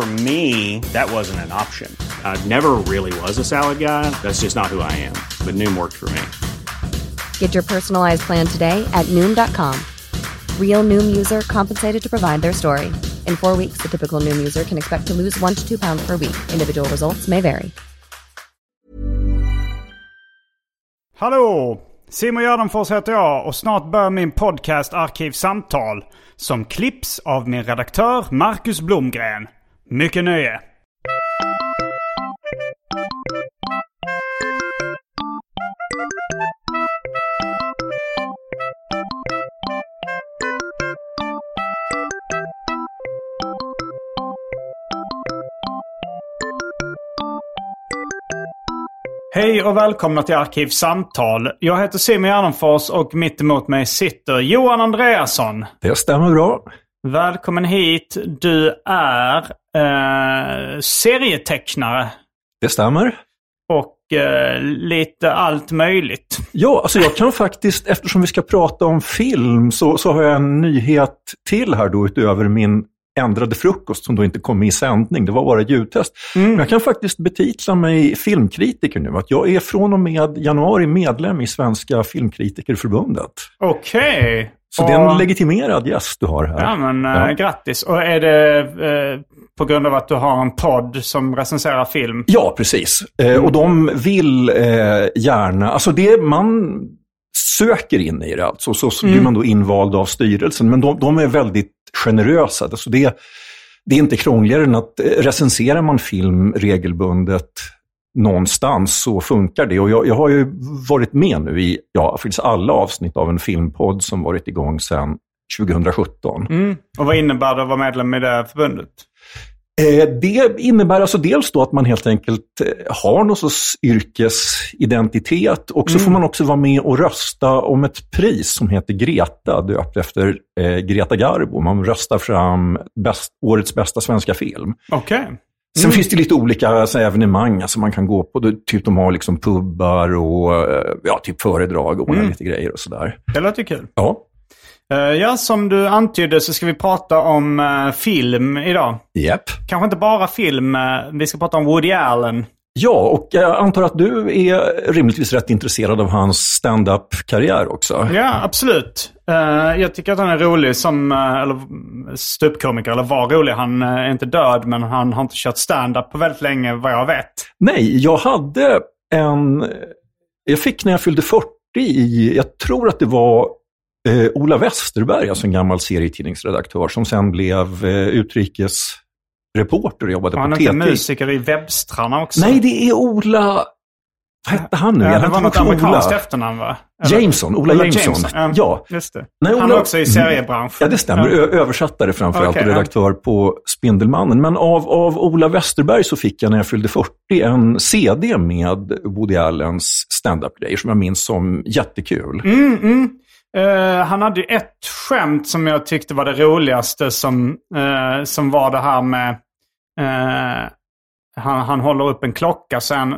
For me, that wasn't an option. I never really was a salad guy. That's just not who I am. But Noom worked for me. Get your personalized plan today at Noom.com. Real Noom user compensated to provide their story. In four weeks, the typical Noom user can expect to lose one to two pounds per week. Individual results may vary. Hallå! Simon Gärdenfors heter jag och snart börjar min podcast Arkivsamtal. Som klipps av min redaktör Marcus Blomgren. Mycket nöje! Hej och välkomna till Arkivsamtal. Jag heter Simon Gärdenfors och mitt emot mig sitter Johan Andreasson. Det stämmer bra. Välkommen hit. Du är eh, serietecknare Det stämmer. och eh, lite allt möjligt. Ja, alltså jag kan faktiskt, eftersom vi ska prata om film, så, så har jag en nyhet till här då utöver min ändrade frukost som då inte kom med i sändning. Det var bara ljudtest. Men jag kan faktiskt betitla mig filmkritiker nu. Att jag är från och med januari medlem i Svenska Filmkritikerförbundet. Okej. Så det är en legitimerad gäst du har här. Ja, men eh, Ja. grattis. Och är det eh, på grund av att du har en podd som recenserar film? Ja, precis. Eh, och de vill eh, gärna, alltså det man söker in i det alltså, så, så blir man då invald av styrelsen. Men de, de är väldigt generösa. Alltså det, det är inte krångligare än att eh, recenserar man film regelbundet någonstans så funkar det. Och jag, jag har ju varit med nu i ja, faktiskt alla avsnitt av en filmpodd som varit igång sedan 2017. Mm. Och vad innebär det att vara medlem i det förbundet? Eh, Det innebär alltså dels då att man helt enkelt eh, har någon sorts yrkesidentitet och så får man också vara med och rösta om ett pris som heter Greta, döpt efter eh, Greta Garbo. Man röstar fram bäst, årets bästa svenska film. Okej. Sen finns det lite olika alltså, evenemang alltså man kan gå på. Det- Typ de har liksom pubbar och eh, ja, typ föredrag och ordnar lite grejer och sådär. Det låter kul. Ja, Eh, ja, som du antydde så ska vi prata om eh, film idag. Japp. Kanske inte bara film. vi ska prata om Woody Allen. Ja, och jag antar att du är rimligtvis rätt intresserad av hans stand-up-karriär också. Ja, absolut. Eh, jag tycker att han är rolig som eller ståuppkomiker, eller var rolig. Han eh, är inte död, men han har inte kört stand-up på väldigt länge vad jag vet. Nej, jag hade en... Jag fick när jag fyllde 40 i, jag tror att det var eh, Ola Westerberg, alltså en gammal serietidningsredaktör, som sen blev eh, utrikesreporter och jobbade han på är inte TT. musiker i Webstrarna också. Nej, det är Ola... Vad hette han nu? Ja, det var något amerikanskt Ola. efternamn va? Eller- Jameson, Ola Jameson. Ja, Ja. just det. Nej, han Ola- är också i seriebranschen. Ja, det stämmer. Ö- Översättare framförallt Okej, och ja. redaktör på Spindelmannen. Men av, av Ola Westerberg så fick jag när jag fyllde 40 en CD med Woody Allens stand-up-grejer som jag minns som jättekul. Mm, mm. Eh, han hade ju ett skämt som jag tyckte var det roligaste som, eh, som var det här med... eh, han, han håller upp en klocka sen.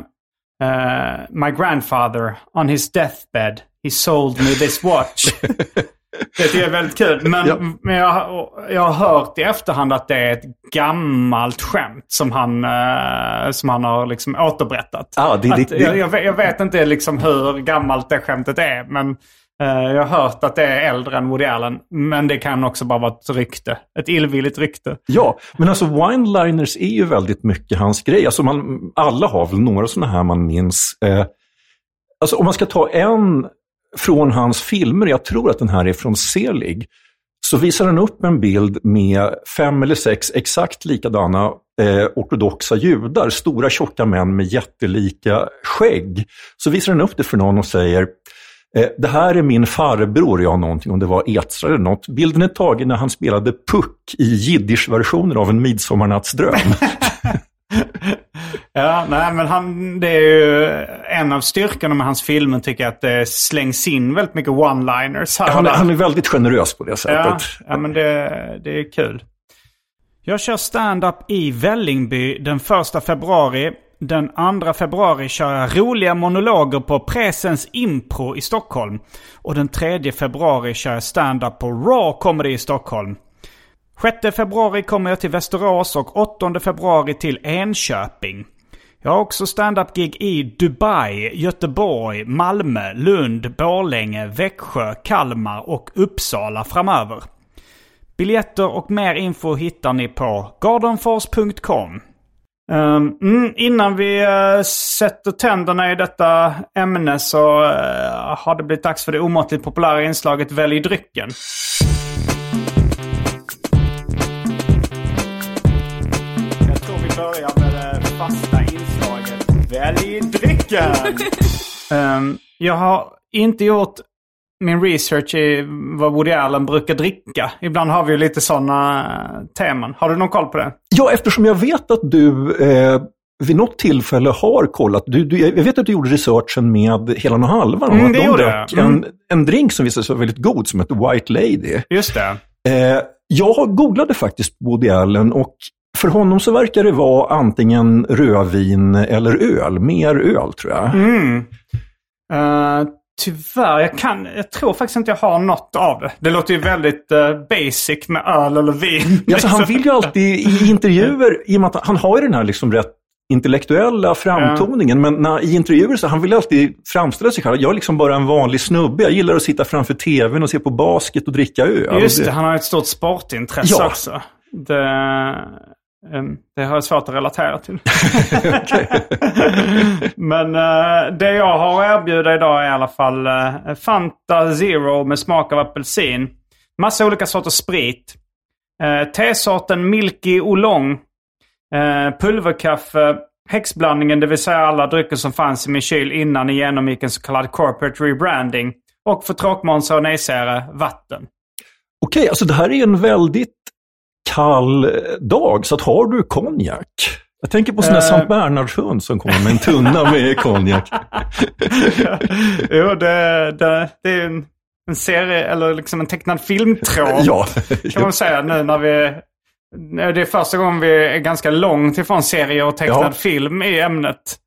Uh, My grandfather on his deathbed he sold me this watch. det tycker jag är väldigt kul. Men, Ja. men jag, jag har hört i efterhand att det är ett gammalt skämt som han, som han har liksom återberättat. Ja, det- det- Att det- jag, jag, vet- jag vet inte liksom hur gammalt det skämtet är. Men Eh, jag har hört att det är äldre än Woody Allen. Men det kan också bara vara ett rykte. Ett illvilligt rykte. Ja, men alltså wineliners är ju väldigt mycket hans grej. Alltså man, alla har väl några sådana här man minns. Eh, alltså om man ska ta en från hans filmer, jag tror att den här är från Selig, så visar han upp en bild med fem eller sex exakt likadana eh, ortodoxa judar, stora tjocka män med jättelika skägg. Så visar han upp det för någon och säger det här är min farbror, ja någonting, om det var Etra eller något. Bilden är tagen när han spelade Puck i jiddisch-versioner av En midsommarnattsdröm. Ja, nej men han, det är ju en av styrkorna med hans filmer tycker jag att det slängs in väldigt mycket one-liners. och Han, han är väldigt generös på det Ja, sättet. ja men det, det är kul. Jag kör stand-up i Vällingby den första februari. Den 2 februari kör jag roliga monologer på Presens Impro i Stockholm. Och den 3 februari kör jag stand-up på Raw Comedy i Stockholm. 6 februari kommer jag till Västerås och 8 februari till Enköping. Jag har också stand-up-gig i Dubai, Göteborg, Malmö, Lund, Borlänge, Växjö, Kalmar och Uppsala framöver. Biljetter och mer info hittar ni på gardenfors.com. Um, mm, innan vi uh, sätter tänderna i detta ämne så uh, har det blivit dags för det omåttligt populära inslaget Välj drycken. Jag tror vi börjar med det fasta inslaget Välj drycken. um, jag har inte gjort min research i vad Woody Allen brukar dricka. Ibland har vi ju lite sådana teman. Har du någon koll på det? Ja, eftersom jag vet att du eh, vid något tillfälle har kollat. Du, du, jag vet att du gjorde researchen med Helan och Halvan. Mm, att det de gjorde drack. Mm. en, en drink som visade sig vara väldigt god som heter White Lady. Just det. Eh, jag googlade faktiskt Woody Allen och för honom så verkar det vara antingen rödvin eller öl. Mer öl tror jag. Mm. Uh, tyvärr, jag, kan, jag tror faktiskt inte jag har något av det. Det låter ju väldigt eh, basic med öl eller vin. Alltså, han vill ju alltid i intervjuer, i och med att han har ju den här liksom rätt intellektuella framtoningen, men när, i intervjuer så han vill alltid framställa sig själv. Jag är liksom bara en vanlig snubbe. Jag gillar att sitta framför tvn och se på basket och dricka öl. Just det, han har ett stort sportintresse Ja. också. Det, det har jag svårt att relatera till. Men eh, det jag har att erbjuda idag är i alla fall eh, Fanta Zero med smak av apelsin. Massa olika sorters sprit. Uh, tesorten Milky Oolong. Pulverkaffe. Häxblandningen, det vill säga alla drycker som fanns i min kyl innan ni genomgick en så kallad corporate rebranding. Och för tråkmånsar och nejsägare, vatten. Okej, alltså det här är en väldigt kall dag, så att har du konjak? Jag tänker på sån där Eh. Sankt Bernhardshund som kommer med en tunna med konjak. jo, det, det, det är en, en serie, eller liksom en tecknad filmtråd. ja. Kan man säga nu när vi... Det är första gången vi är ganska långt ifrån serier och tecknad Ja. film i ämnet.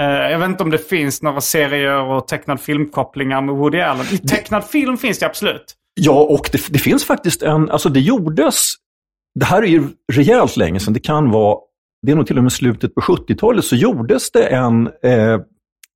Eh, jag vet inte om det finns några serier och tecknad filmkopplingar med Woody Allen. I tecknad film finns det absolut. Ja, och det, det finns faktiskt en, alltså det gjordes, det här är ju rejält länge sedan, det kan vara, det är nog till och med slutet på 70-talet, så gjordes det en eh,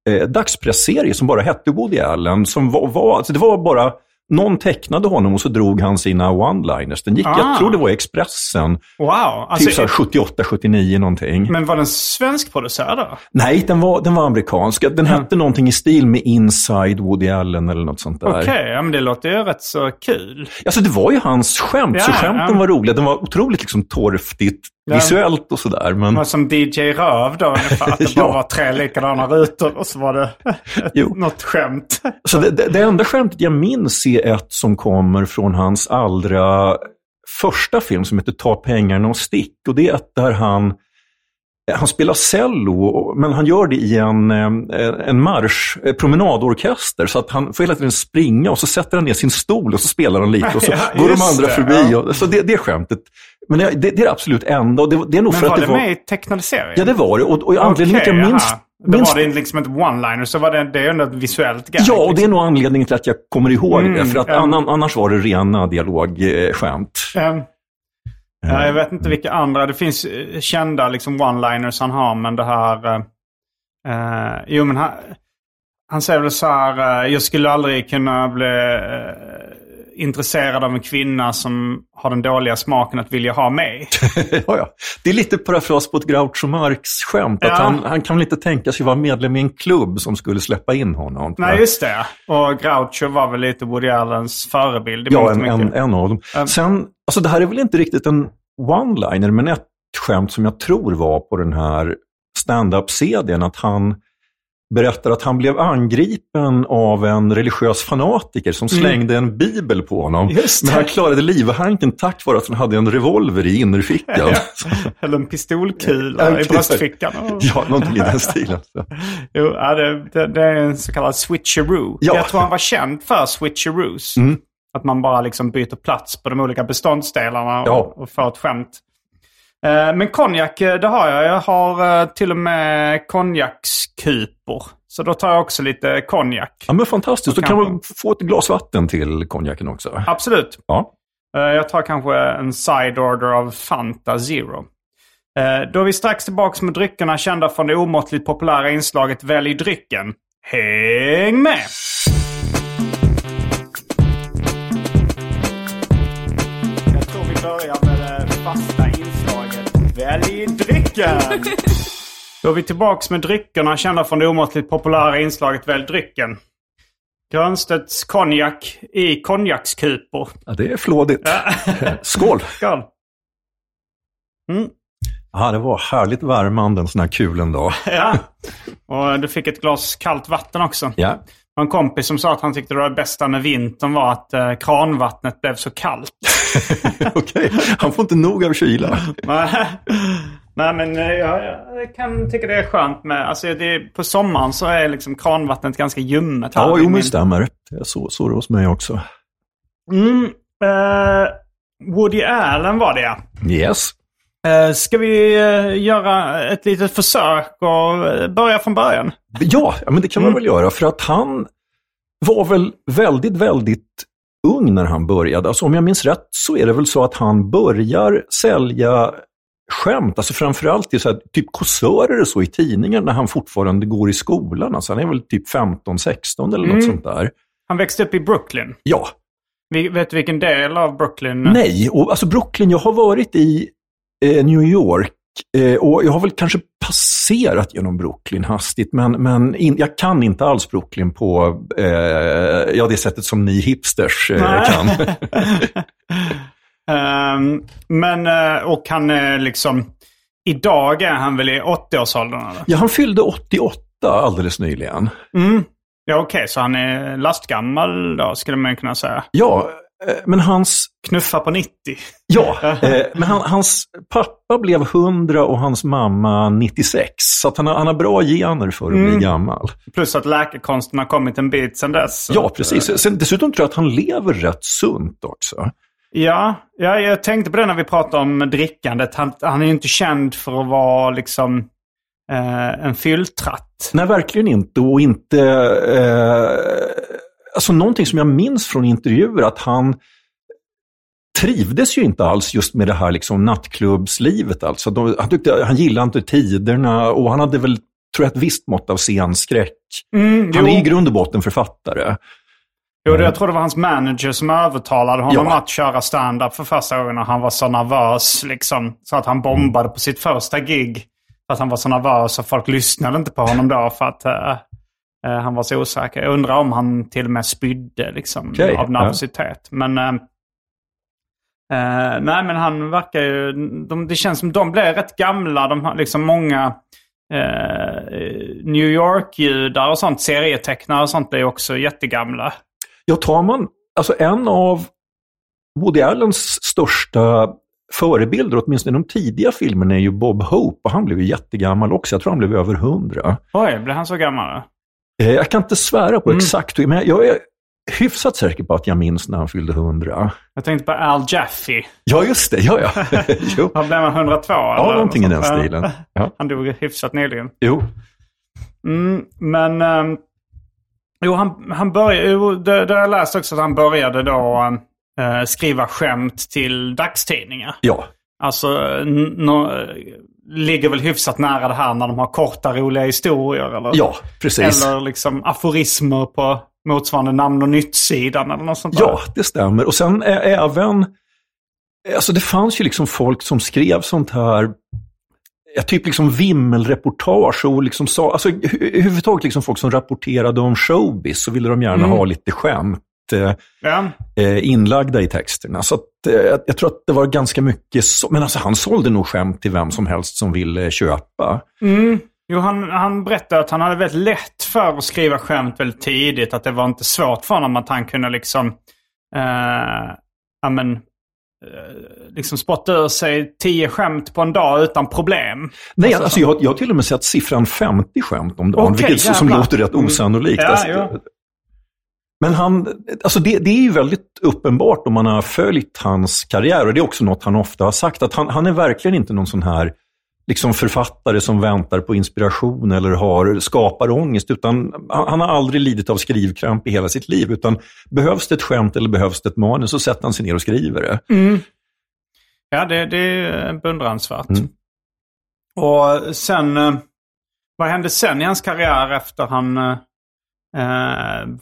eh, dagspressserie som bara hette Woody Allen. Som var, var, alltså det var bara, någon tecknade honom och så drog han sina one-liners. Den gick, Ah. jag tror det var i Expressen, Wow. Alltså, typ så här 78, 79 någonting. men var den svensk producerad då? Nej, den var, den var amerikansk. Den hette någonting i stil med Inside Woody Allen eller något sånt där. Okej, ja, men det låter ju rätt så kul. Alltså det var ju hans skämt, så Ja, skämten ja. var roliga. Den var otroligt liksom torftigt Ja. visuellt och sådär. Men var som DJ Röv då ungefär. Att det bara Ja. var tre likadana rutor och så var det Jo. något skämt. så det, det, det enda skämtet jag minns är ett som kommer från hans allra första film som heter Ta pengarna och stick. Och det är ett där han han spelar cello, men han gör det i en, eh, en marsch, eh, promenadorkester. Så att han får hela tiden springa och så sätter han ner sin stol och så spelar han lite och så Ja, går de andra det, förbi. ja. Och, så det, det skämtet. Men det, det, det är det absolut enda. Och det, det är nog Men för var att det det var... med i tecknade serien? Ja, det var det. Och, och anledningen till att jag minns... Då minns var det liksom ett one-liner, så var det, det är ändå ett visuellt gag. ja, och det är liksom. nog anledningen till att jag kommer ihåg det. Mm, För att annan, annars var det rena dialogskämt. Ja, jag vet inte vilka andra. Det finns eh, kända liksom one-liners han har, men det här... eh, jo, men han, han säger väl så här. jag skulle aldrig kunna bli eh, intresserad av en kvinna som har den dåliga smaken att vilja ha mig. ja, ja. Det är lite parafras på ett Groucho Marx skämt. Att Ja. han, han kan väl inte tänka sig vara medlem i en klubb som skulle släppa in honom. Nej, just det. Och Groucho var väl lite Woody Allens förebild Ja, en, en, en av dem. Um, Sen, alltså det här är väl inte riktigt en one-liner, men ett skämt som jag tror var på den här stand-up-CDn, att han, berättar att han blev angripen av en religiös fanatiker som slängde en bibel på honom. Mm. Men han klarade livhanken tack vare att han hade en revolver i innerfickan. Eller en pistolkula Ja, i bröstfickan. ja, någonting i den stilen. Jo, det, det, är en så kallad switcheroo. Ja. Jag tror han var känd för switcheroos. Mm. Att man bara liksom byter plats på de olika beståndsdelarna och, och får ett skämt. Eh, Men konjak, eh, det har jag. Jag har eh, till och med konjakskupor. Så då tar jag också lite konjak. Ja, men fantastiskt. Då kan man få ett glas vatten till konjaken också. Absolut. Ja. Jag tar kanske en side order av Fanta Zero. Då är vi strax tillbaka med dryckerna kända från det omåttligt populära inslaget Välj drycken. Häng med! Jag tror vi börjar med det fasta Välj drycken! Då är vi tillbaka med dryckerna kända från det omåttligt populära inslaget Välj drycken. Grönstedts konjak i konjakskupor. Ja, det är flådigt. Skål! Skål! Mm. Ja, det var härligt värmande en sån här kul en dag. Ja. Och du fick ett glas kallt vatten också. Ja. En kompis som sa att han tyckte det var det bästa med vintern var att eh, kranvattnet blev så kallt. Okej, han får inte nog av kyla. Nej, men eh, jag, jag kan tycka det är skönt med... Alltså det, på sommaren så är liksom kranvattnet ganska ljummet. här Ja, jo men stämmer. Det är så, det hos mig också. Mm, eh, Woody Allen var det ja. Yes. Eh, ska vi eh, göra ett litet försök och eh, börja från början? Ja, men det kan man Mm. väl göra. För att han var väl väldigt, väldigt ung när han började. Alltså, om jag minns rätt så är det väl så att han börjar sälja skämt, alltså framförallt i så här, typ kåsörer och så i tidningar när han fortfarande går i skolan. Alltså han är väl typ 15-16 eller något Mm. sånt där. Han växte upp i Brooklyn. Ja, Vi, vet du vilken del av Brooklyn? nej, och alltså Brooklyn, jag har varit i New York eh, och jag har väl kanske passerat genom Brooklyn hastigt, men, men in, jag kan inte alls Brooklyn på eh, ja, det sättet som ni hipsters eh, kan. Ehm, men, eh, och han är liksom... Idag är han väl i 80-årsåldern eller? ja, han fyllde 88 alldeles nyligen. Mm. Ja okej, så han är lastgammal då skulle man kunna säga. Ja, eh, men hans, Knuffa på 90. ja, eh, men han, hans pappa blev 100 och hans mamma 96. Så att han, har, han har bra gener för att Mm. bli gammal. Plus att läkekonsten har kommit en bit sedan dess. Ja, att, precis. Sen, dessutom tror jag att han lever rätt sunt också. Ja, ja, jag tänkte på det när vi pratade om drickandet. Han, han är ju inte känd för att vara liksom eh, en fylltratt. Nej, verkligen inte. Och inte... Eh, alltså någonting som jag minns från intervjuer att han trivdes ju inte alls just med det här liksom nattklubbslivet. Alltså. De, han, tyckte, han gillade inte tiderna och han hade väl, tror jag, ett visst mått av scenskräck. Mm, Han är i grund och botten författare. jo, jag tror det var hans manager som övertalade honom Ja. att köra stand-up för första gången när han var så nervös. Liksom, så att han bombade på sitt första gig. För att han var så nervös och folk lyssnade inte på honom då för att eh, eh, han var så osäker. Jag undrar om han till och med spydde liksom, Okej, av nervositet. Men, eh, eh, nej, men han verkar ju... De, det känns som de blev rätt gamla. De har liksom många eh, New York-judar och sånt, serietecknare och sånt blir också jättegamla. Ja, tar man, alltså en av Woody Allens största förebilder, åtminstone i de tidiga filmerna, är ju Bob Hope. Och han blev ju jättegammal också. Jag tror han blev över hundra. Oj, blev han så gammal? Eh, Jag kan inte svära på Mm. exakt, men jag är hyfsat säker på att jag minns när han fyllde 100. Jag tänkte på Al Jaffe. Ja, just det. Ja, ja. jo. Han blev han 102? Ja, eller någonting i den stilen. Ja. Han dog hyfsat nyligen. Jo. Mm, men... ehm, jo, han, han började... Jo, det, det jag läst också att han började då eh, skriva skämt till dagstidningar. Ja. Alltså, ligger väl hyfsat nära det här när de har korta roliga historier. Eller, ja, precis. eller liksom aforismer på motsvarande namn och nytt-sidan eller något sånt där. Ja, det stämmer. Och sen ä- även, alltså det fanns ju liksom folk som skrev sånt här, ja, typ liksom vimmelreportage och liksom sa, alltså hu- överhuvudtaget liksom folk som rapporterade om showbiz så ville de gärna Mm. ha lite skämt Ja. eh, inlagda i texterna. Så att, eh, jag tror att det var ganska mycket så, men alltså han sålde nog skämt till vem som helst som ville köpa. Mm. Jo, han, han berättade att han hade väldigt lätt för att skriva skämt väldigt tidigt. Att det var inte svårt för honom att han kunde liksom... Eh, ja, men, eh, liksom spotta ur sig tio skämt på en dag utan problem. Nej, alltså, jag, jag har till och med sett siffran 50 skämt om dagen, Okej, vilket som jävlar. låter rätt Mm. osannolikt. Ja, Alltså. Men han, alltså det, det är ju väldigt uppenbart om man har följt hans karriär och det är också något han ofta har sagt, att han, han är verkligen inte någon sån här liksom författare som väntar på inspiration eller har skapar ångest, utan han, han har aldrig lidit av skrivkramp i hela sitt liv, utan behövs det ett skämt eller behövs det ett manus så sätter han sig ner och skriver det. Ja, det, det är beundransvärt. Mm. Och sen, eh, vad hände sen i hans karriär efter han eh, eh,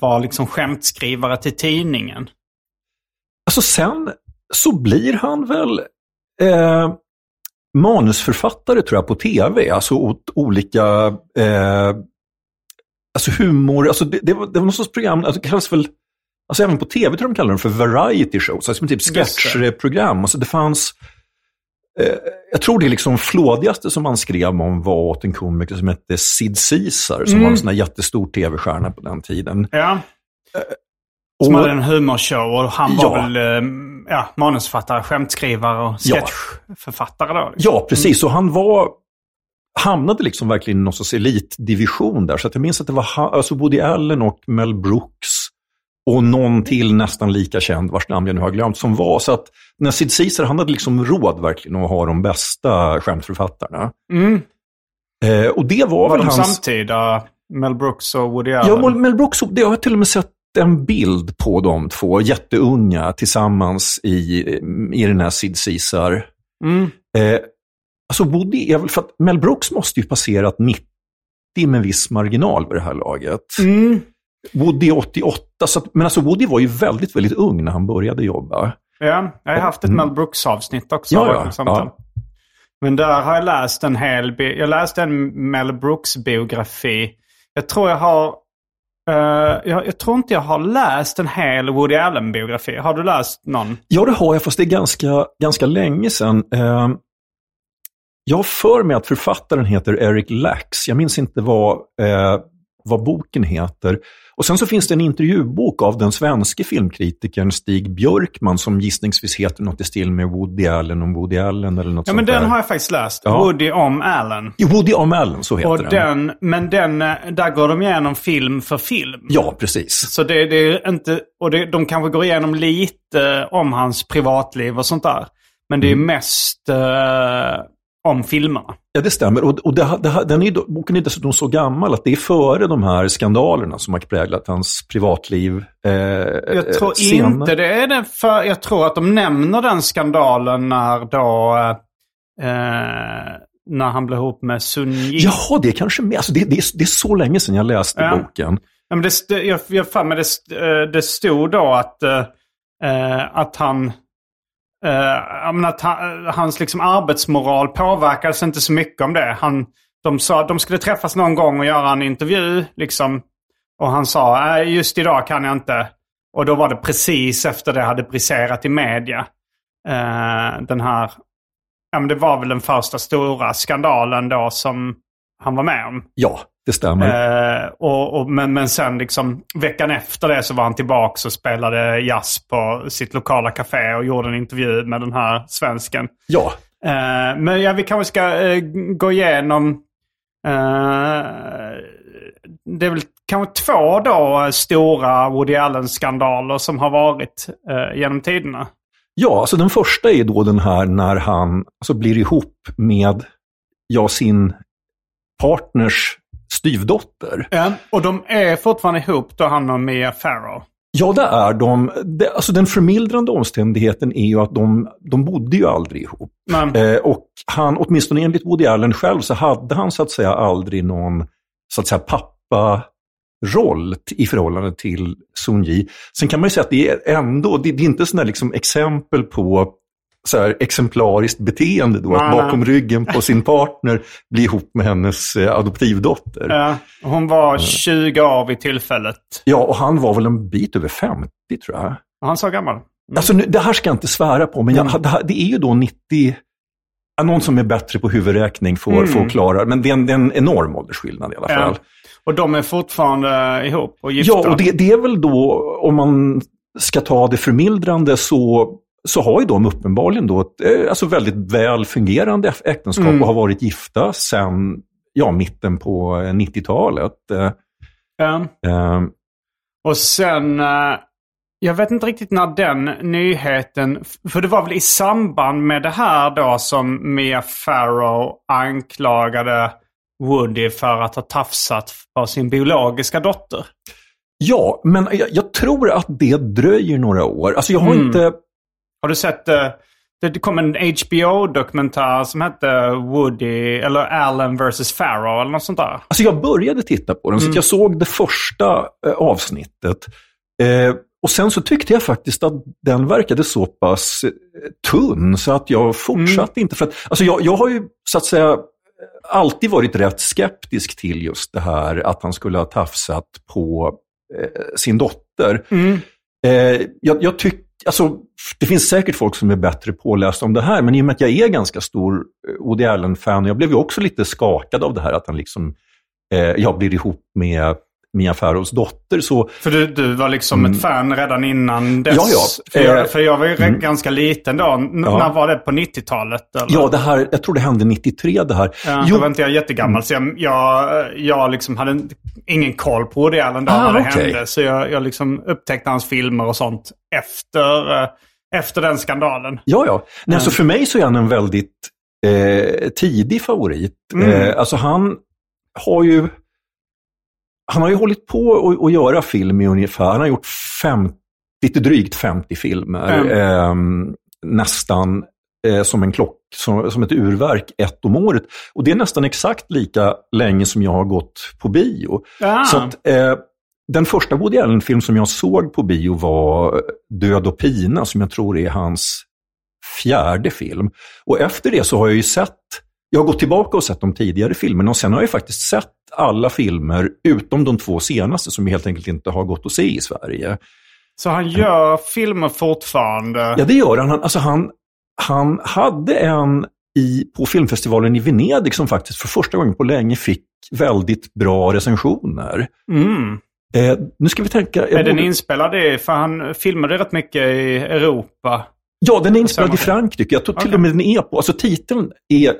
var liksom skämtskrivare till tidningen? Alltså sen så blir han väl eh, manusförfattare tror jag på tv, alltså åt olika eh, alltså humor, alltså det, det, var, det var någon sorts program, alltså det kallas väl, alltså även på tv tror jag de kallar dem för variety shows, alltså typ sketchprogram. Alltså det fanns, eh, jag tror det liksom flådigaste som han skrev om var åt en komiker som hette Sid Caesar, som Mm. var en sån här jättestor tv-stjärna på den tiden. Ja. Som Och- hade en humorshow och han var Ja. väl eh, ja, manusförfattare, skämtskrivare och sketchförfattare då. liksom. Ja, precis. Och han var, hamnade liksom verkligen i någon sorts elitdivision där. Så jag minns att det var ha- alltså Woody Allen och Mel Brooks och någon till nästan lika känd, vars namn jag nu har glömt, som var. Så att när Sid Caesar, han hade liksom råd verkligen att ha de bästa skämtförfattarna. Mm. Eh, och det var, Var väl de hans... samtida? Mel Brooks och Woody Allen? Ja, Mel Brooks, det jag har till och med sett en bild på de två, jätteunga, tillsammans i, i den här Sid Caesar. Mm. Eh, alltså Woody är väl, för att Mel Brooks måste ju passerat 90 med viss marginal vid det här laget. Mm. Woody är 88, så att, men alltså Woody var ju väldigt, väldigt ung när han började jobba. Ja, jag har haft ett Mm. Mel Brooks-avsnitt också. Ja, ja. Men där har jag läst en hel... Jag läste en Mel Brooks-biografi. Jag tror jag har... eh, jag, jag tror inte jag har läst en hel Woody Allen-biografi. Har du läst någon? Ja, det har jag, fast det är ganska, ganska länge sedan. Eh, jag har för mig att författaren heter Eric Lax. Jag minns inte vad, eh, vad boken heter. Och sen så finns det en intervjubok av den svenske filmkritikern Stig Björkman som gissningsvis heter något i stil med Woody Allen om Woody Allen eller något Ja, sånt men den där. har jag faktiskt läst. Ja. Woody om Allen. Jo, Woody om Allen, så heter Och den. den, men den, eh, där går de igenom film för film. Ja, precis. Så det, det är inte, och det, de kanske går igenom lite om hans privatliv och sånt där. Men det är Mm. mest eh, om filmerna. Ja, det stämmer. Och, och det, det, den är, boken är dessutom så gammal att det är före de här skandalerna som har präglat hans privatliv. Eh, Jag tror senare. inte det är det för, jag tror att de nämner den skandalen när då, eh, när han blev ihop med Sun Yi. Jaha, det är kanske med. Alltså det, det, är, det är så länge sedan jag läste Ja. boken. Ja, men det, jag, jag fan, men det, eh, det stod då att, eh, eh, att han... Uh, jag menar att han, eh, hans liksom arbetsmoral påverkades inte så mycket om det. Han, de sa att de skulle träffas någon gång och göra en intervju. Liksom, och han sa äh, just idag kan jag inte. Och då var det precis efter det hade briserat i media. Uh, den här... Ja, men det var väl den första stora skandalen då som han var med om. Ja, det stämmer. Eh, och, och, men, men sen liksom veckan efter det så var han tillbaka och spelade jazz på sitt lokala café och gjorde en intervju med den här svensken. ja, Eh, men ja, vi kanske ska eh, gå igenom... Eh, det är väl kanske två då stora Woody Allen-skandaler som har varit eh, genom tiderna. ja, alltså den första är då den här när han alltså, blir ihop med ja, sin partners styvdotter. Ja. Och de är fortfarande ihop då han och Mia Farrow. Ja, det är de. Det, alltså den förmildrande omständigheten är ju att de, de bodde ju aldrig ihop. Eh, och han, åtminstone enligt Woody Allen själv, så hade han så att säga aldrig någon så att säga pappa-roll t- i förhållande till Sun Yi. Sen kan man ju säga att det är ändå, det, det är inte sådana liksom exempel på så här exemplariskt beteende då, att bakom ryggen på sin partner bli ihop med hennes eh, adoptivdotter. ja, hon var 20 år vid tillfället. Ja, och han var väl en bit över 50 tror jag. Han så gammal? Alltså, nu, det här ska jag inte svära på, men jag, det, här, det är ju då 90, Ja, någon som är bättre på huvudräkning får, Mm. får klara Men det är, en, det är en enorm åldersskillnad i alla fall. Ja. Och de är fortfarande ihop och gifta? Ja, och det, det är väl då, om man ska ta det förmildrande, så, så har ju de uppenbarligen då ett eh, alltså väldigt väl fungerande äktenskap Mm. och har varit gifta sedan ja, mitten på eh, 90-talet. Eh, Ja. eh, Och sen, eh, jag vet inte riktigt när den nyheten, för det var väl i samband med det här då som Mia Farrow anklagade Woody för att ha tafsat på sin biologiska dotter. ja, men jag, jag tror att det dröjer några år. Alltså jag har Mm. inte... Har du sett, eh, det kom en HBO-dokumentär som hette Woody, eller Allen vs. Farrow eller något sånt där. Alltså jag började titta på den, så att jag såg det första eh, avsnittet. Eh, och sen så tyckte jag faktiskt att den verkade så pass eh, tunn så att jag fortsatte inte. För att, alltså jag, jag har ju så att säga alltid varit rätt skeptisk till just det här att han skulle ha tafsat på eh, sin dotter. Eh, jag, jag tycker, alltså, det finns säkert folk som är bättre pålästa om det här, men i och med att jag är ganska stor eh, Woody Allen-fan, jag blev ju också lite skakad av det här att han liksom, eh, jag blir ihop med Mia Farrows dotter. Så För du, du var liksom ett fan redan innan dess. Mm. Ja, ja. För jag, Eh, för jag var ju mm. ganska liten då. N- Ja. När var det? På 90-talet? Eller? ja, det här, jag tror det hände 93 det här. Ja, Jo, Då var inte jag jättegammal. Så jag, jag, jag liksom hade ingen koll på Woody Allen då Ah, när det okej. hände. Så jag, jag liksom upptäckte hans filmer och sånt efter, eh, efter den skandalen. Ja, ja. Nej, alltså för mig så är han en väldigt eh, tidig favorit. Mm. Eh, alltså han har ju han har ju hållit på att- göra film i ungefär, han har gjort fem, lite drygt 50 filmer. Mm. Eh, nästan eh, som en klock, som, som ett urverk, ett om året. Och det är nästan exakt lika länge som jag har gått på bio. Ah. Så att, eh, den första Woody Allen-film som jag såg på bio var Död och pina, som jag tror är hans fjärde film. Och efter det så har jag ju sett, jag har gått tillbaka och sett de tidigare filmerna och sen har jag faktiskt sett alla filmer utom de två senaste som helt enkelt inte har gått att se i Sverige. Så han gör filmer fortfarande? Ja, det gör han. Han, alltså han, han hade en i, på filmfestivalen i Venedig som faktiskt för första gången på länge fick väldigt bra recensioner. Mm. Eh, nu ska vi tänka... Är den borde- inspelad i, för han filmade rätt mycket i Europa. Ja, den är inspelad i. Frankrike. Jag tror till Okej. och med den är på, alltså titeln är eh,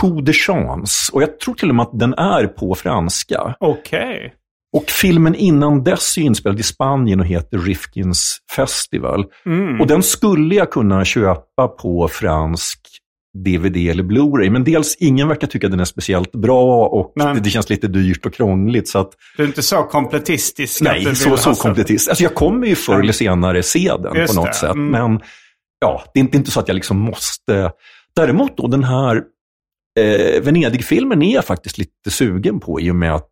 Coup de chance och jag tror till och med att den är på franska. Okej. Och filmen innan dess är inspelad i Spanien och heter Rifkins Festival. Mm. Och den skulle jag kunna köpa på fransk DVD eller Blu-ray, men dels ingen verkar tycka den är speciellt bra och det, det känns lite dyrt och krångligt. Så att, Du är inte så kompletistisk? att nej, så, så sett- kompletist. Alltså jag kommer ju förr eller senare se den Just på något det, sätt. mm. Men ja, det är inte, inte så att jag liksom måste. Däremot då den här eh, Venedig-filmen är jag faktiskt lite sugen på i och med att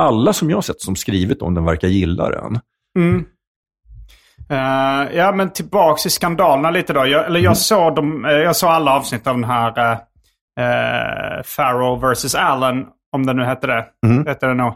alla som jag sett som skrivit om den verkar gilla den. Mm. Eh, ja, men tillbaks till skandalerna lite då. Jag, eller jag, Mm. såg dem, eh, jag såg alla avsnitt av den här uh, Farrow vs. Allen, om det nu hette det. Mm. Hette det nog.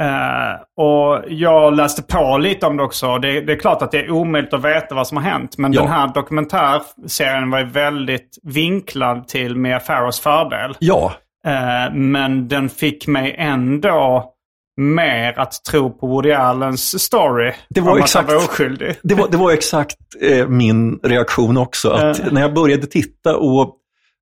Eh, och jag läste på lite om det också. Det, det är klart att det är omöjligt att veta vad som har hänt. Men Ja. den här dokumentärserien var ju väldigt vinklad till Mia Farrows fördel. Ja, Eh, men den fick mig ändå mer att tro på Woody Allens story. Det var exakt- var oskyldig. det var, det var exakt eh, min reaktion också. Att Eh. när jag började titta och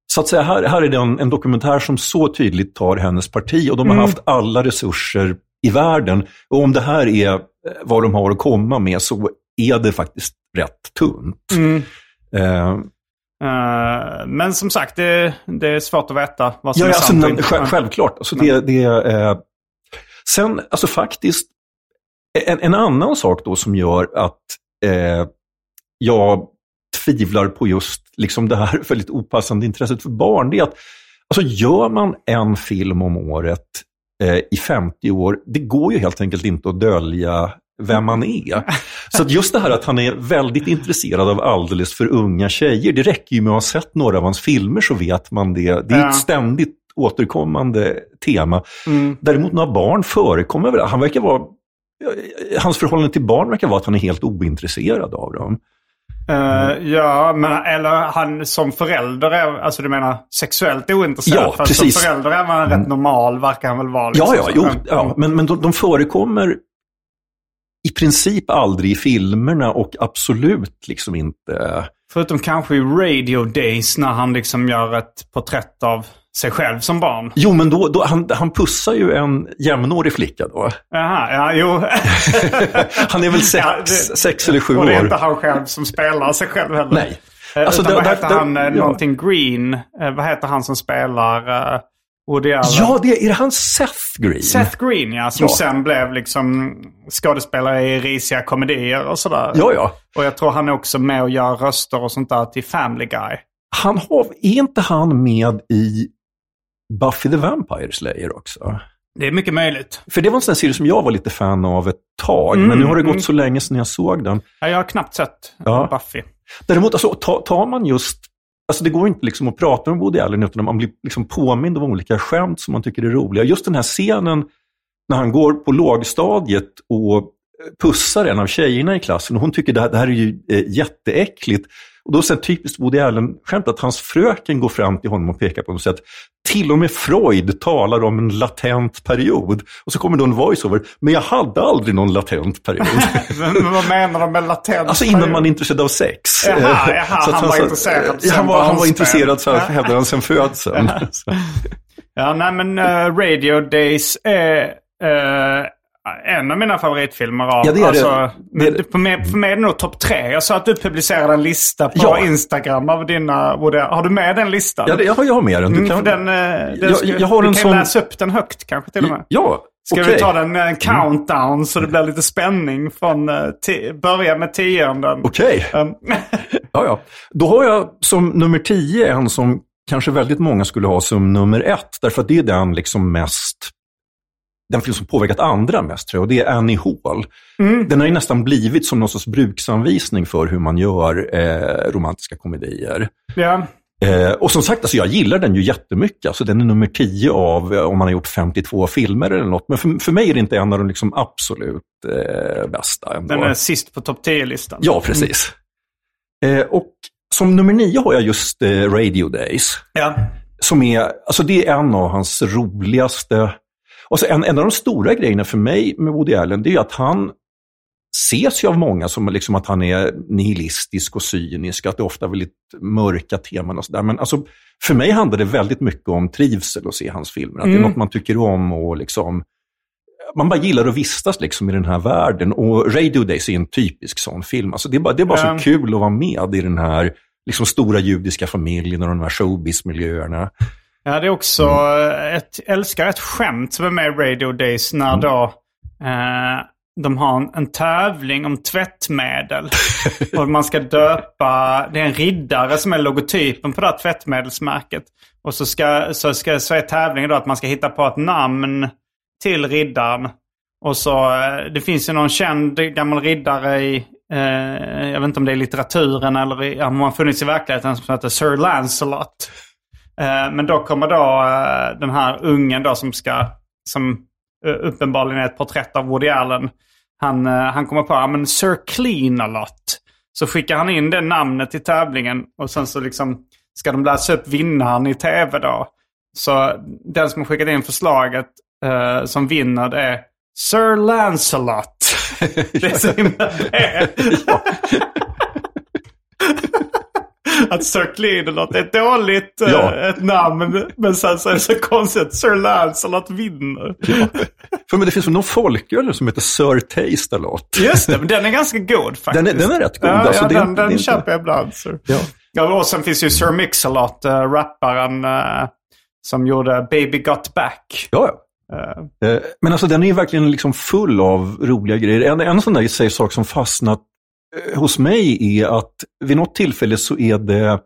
så att säga, här, här är det en, en dokumentär som så tydligt tar hennes parti och de har Mm. haft alla resurser i världen. Och om det här är eh, vad de har att komma med så är det faktiskt rätt tunt. Mm. Eh, men som sagt, det, det är svårt att veta vad som Ja, är alltså, sant nej, själv, självklart. Alltså, det, det, eh, sen, alltså faktiskt, en, en annan sak då som gör att jag tvivlar på just liksom det här väldigt opassande intresset för barn, det är att alltså, gör man en film om året eh, i 50 år, det går ju helt enkelt inte att dölja vem man är. Så just det här att han är väldigt intresserad av alldeles för unga tjejer, det räcker ju med att ha sett några av hans filmer så vet man det. Det är ett ständigt återkommande tema. Mm. Däremot några barn förekommer väl, han verkar vara, hans förhållande till barn verkar vara att han är helt ointresserad av dem. Eh, ja, men eller han som förälder är, alltså du menar sexuellt ointresserad? Ja, Fast precis. som förälder är man rätt normal, verkar han väl vara. liksom. Ja, ja, jo, mm. ja. Men, men de, de förekommer i princip aldrig i filmerna och absolut liksom inte... Förutom kanske i Radio Days när han liksom gör ett porträtt av sig själv som barn. Jo, men då, då, han, han pussar ju en jämnårig flicka då. Jaha, ja, jo. Han är väl sex, Ja, det- sex eller sju Och det är år. inte han själv som spelar sig själv heller. Nej. Eh, Alltså, utan där- vad heter där- han? eh, ja. Någonting Green. Eh, vad heter han som spelar uh, Woody Allen? Ja, det, är det han Seth Green? Seth Green ja, som Ja. sen blev liksom skådespelare i risiga komedier och sådär. Ja, ja. Och jag tror han är också med och gör röster och sånt där till Family Guy. Han har, är inte han med i Buffy the Vampire Slayer också? Det är mycket möjligt. För det var en sån serie som jag var lite fan av ett tag, Mm, men nu har det gått mm. så länge sedan jag såg den. Ja, jag har knappt sett Ja. Buffy. Däremot, alltså, tar, tar man just... Alltså det går inte liksom att prata om Woody Allen utan man blir liksom påmind om olika skämt som man tycker är roliga. Just den här scenen när han går på lågstadiet och pussar en av tjejerna i klassen och hon tycker det här, det här är ju eh, jätteäckligt. Och då sen typiskt Woody Allen-skämt att hans fröken går fram till honom och pekar på honom och säger att till och med Freud talar om en latent period. Och så kommer då en voiceover, men jag hade aldrig någon latent period. Men vad menar de med latent? Alltså innan man är intresserad av sex. Jaha, jaha, att han var intresserad Ja, han var, han var intresserad, så här, hävdar han, sen födseln. Ja, nej men eh, Radio Days är eh, en av mina favoritfilmer av... Ja, det är alltså, Det det. För, mig, för mig är det nog topp tre. Jag sa att du publicerade en lista på Ja. Instagram av dina... Har du med den listan? Ja, det, jag, har- jag har med den. Du Mm, kan, den, eh, den Jag- ska, jag har en kan sån- läsa upp den högt kanske till och med. Ja, Ska okej. vi ta den eh, en countdown så det blir lite spänning från... Börja med tionden. Okej, Um, ja, ja. Då har jag som nummer tio en som kanske väldigt många skulle ha som nummer ett. Därför att det är den liksom mest den film som påverkat andra mest tror jag, och det är Annie Hall. Mm. Den har ju nästan blivit som någon sorts bruksanvisning för hur man gör eh, romantiska komedier. ja. Eh, och som sagt, alltså, jag gillar den ju jättemycket. Alltså, den är nummer 10 av, eh, om man har gjort 52 filmer eller något. Men för, för mig är det inte en av de liksom absolut eh, bästa. Ändå. Den är sist på topp 10-listan. Ja, precis. Eh, och som nummer 9 har jag just eh, Radio Days. Ja. Som är, alltså det är en av hans roligaste... Och så en, en av de stora grejerna för mig med Woody Allen, det är ju att han ses ju av många som liksom att han är nihilistisk och cynisk, att det ofta är väldigt mörka teman och sådär. Men alltså, för mig handlar det väldigt mycket om trivsel att se hans filmer. Att det är Mm. något man tycker om och liksom... Man bara gillar att vistas liksom i den här världen. Och Radio Days är en typisk sån film. Alltså det är bara, det är bara Ja. så kul att vara med i den här liksom stora judiska familjen och de här showbiz-miljöerna. Ja, det är också Mm. ett, jag älskar ett skämt som är med i Radio Days när då eh, de har en, en tävling om tvättmedel. och man ska döpa, det är en riddare som är logotypen på det här tvättmedelsmärket. Och så, ska, så, ska, så är tävlingen då att man ska hitta på ett namn till riddaren. Och så, eh, det finns ju någon känd gammal riddare i, eh, jag vet inte om det är litteraturen eller i, om han funnits i verkligheten som heter Sir Lancelot. Eh, men då kommer då eh, den här ungen då som ska, som eh, uppenbarligen är ett porträtt av Woody Allen. Han, han kommer på, ja men Sir Clean-a-lot. Så skickar han in det namnet till tävlingen och sen så liksom ska de läsa upp vinnaren i tv då. Så den som har skickat in förslaget eh, som vinner det är Sir Lancelot. det är så himla. Att Sir Clean-a-lot är ett dåligt eh, Ja. ett namn. Men sen så är det så konstigt att Sir Lancelot vinner. För men det finns väl någon folköl som heter Sir Taste a lot. Just det, men den är ganska god faktiskt. Den är- den är rätt god. Ja, Alltså, ja, den, är den inte- köper jag ibland. Så. Ja. Ja, och sen finns ju Sir Mix-a-Lot, äh, rapparen äh, som gjorde Baby Got Back. Ja, ja. Men alltså den är ju verkligen liksom full av roliga grejer. En, en sån där sak som fastnat hos mig är att vid något tillfälle så är det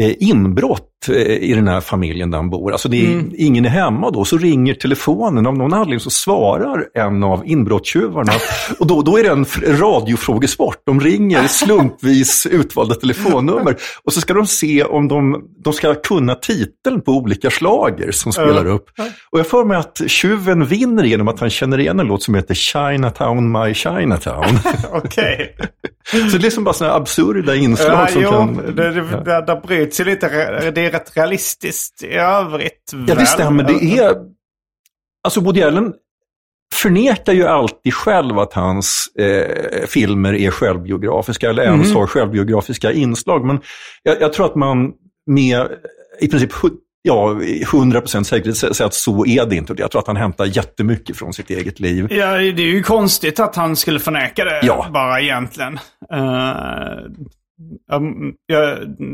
eh, inbrott i den här familjen där han bor. Alltså det är, Mm. ingen är hemma då, så ringer telefonen. Av någon anledning så svarar en av inbrottstjuvarna. och då, då är det en radiofrågesport. De ringer slumpvis utvalda telefonnummer. Och så ska de se om de, de ska kunna titeln på olika slager som spelar upp. Och jag får mig att tjuven vinner genom att han känner igen en låt som heter Chinatown My Chinatown. Okej. så det är som bara sådana absurda inslag Ja, som jo, kan... det, det, där, där bryts ju lite. Det rätt realistiskt i övrigt. Ja, väl? det stämmer. Det är... Alltså, Woody Allen förnekar ju alltid själv att hans eh, filmer är självbiografiska eller ens Mhm. har självbiografiska inslag. Men jag, jag tror att man med i princip ja, 100% säkerhet säger att så är det inte. Jag tror att han hämtar jättemycket från sitt eget liv. Ja, det är ju konstigt att han skulle förneka det Ja. bara egentligen. Uh, ja,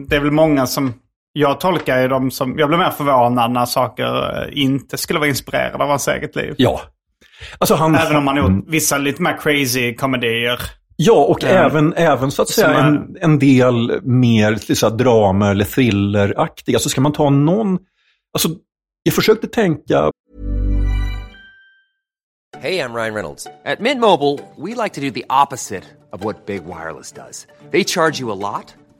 det är väl många som... Jag tolkar ju dem som... Jag blir mer förvånad när saker eh, inte skulle vara inspirerade av hans eget liv. Ja. Alltså han, Även om man har Mm. gjort vissa lite mer crazy komedier. Ja, och Ja. även, även så att säga är- en, en del mer så här drama eller thrilleraktiga. Så ska man ta någon... Alltså, jag försökte tänka Hey, I'm Ryan Reynolds. At Mint Mobile, we like to do the opposite of what Big Wireless does. They charge you a lot,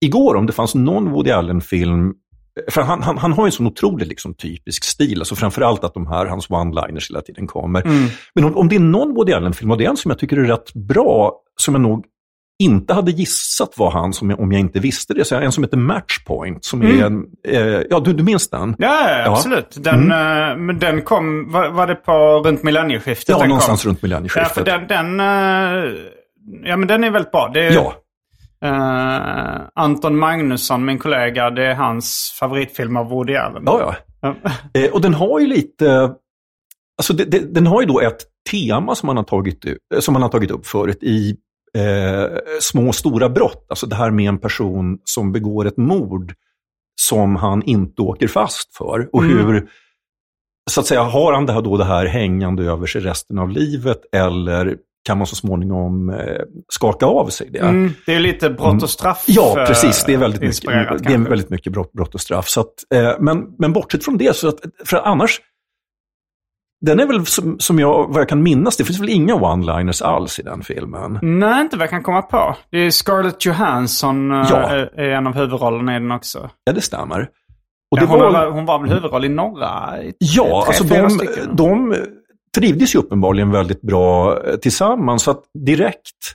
igår om det fanns någon Woody Allen-film för han, han, han har en sån otroligt liksom, typisk stil, alltså framförallt att de här, hans one-liners hela tiden kommer. Men om, om det är någon Woody Allen-film, och det är en som jag tycker är rätt bra, som jag nog inte hade gissat var han som jag, om jag inte visste det. Så en som heter Matchpoint, som är en, eh, ja du, du minns den? Ja, ja, Ja. absolut. Den, eh, men den kom, var, var det på runt millennieskiftet? Ja, den någonstans kom? runt Ja, millennieskiftet. för den, den, eh, ja, men den är väldigt bra. Det Ja, eh, Anton Magnusson, min kollega, det är hans favoritfilm av Woody Allen. ja, ja. Eh, och den har ju lite, alltså det, det, den har ju då ett tema som man har tagit, eh, som man har tagit upp förut i eh, små och stora brott. Alltså det här med en person som begår ett mord som han inte åker fast för. Och hur, så att säga, har han det här, då det här hängande över sig resten av livet eller kan man så småningom eh, skaka av sig det? Mm, det är lite brott och straff. Ja, precis. Det är väldigt mycket, det är väldigt mycket brott, brott och straff. Så att, eh, men, men bortsett från det, så att, för annars, den är väl som, som jag, vad jag kan minnas, det finns väl inga one-liners alls i den filmen. Nej, inte vad jag kan komma på. Det är Scarlett Johansson eh, Ja. är, en av huvudrollerna i den också. Ja, det stämmer. Och Ja, det hon, var, hon var väl huvudroll i några? i- ja, tre, alltså de, de trivdes ju uppenbarligen väldigt bra eh, tillsammans. Så att direkt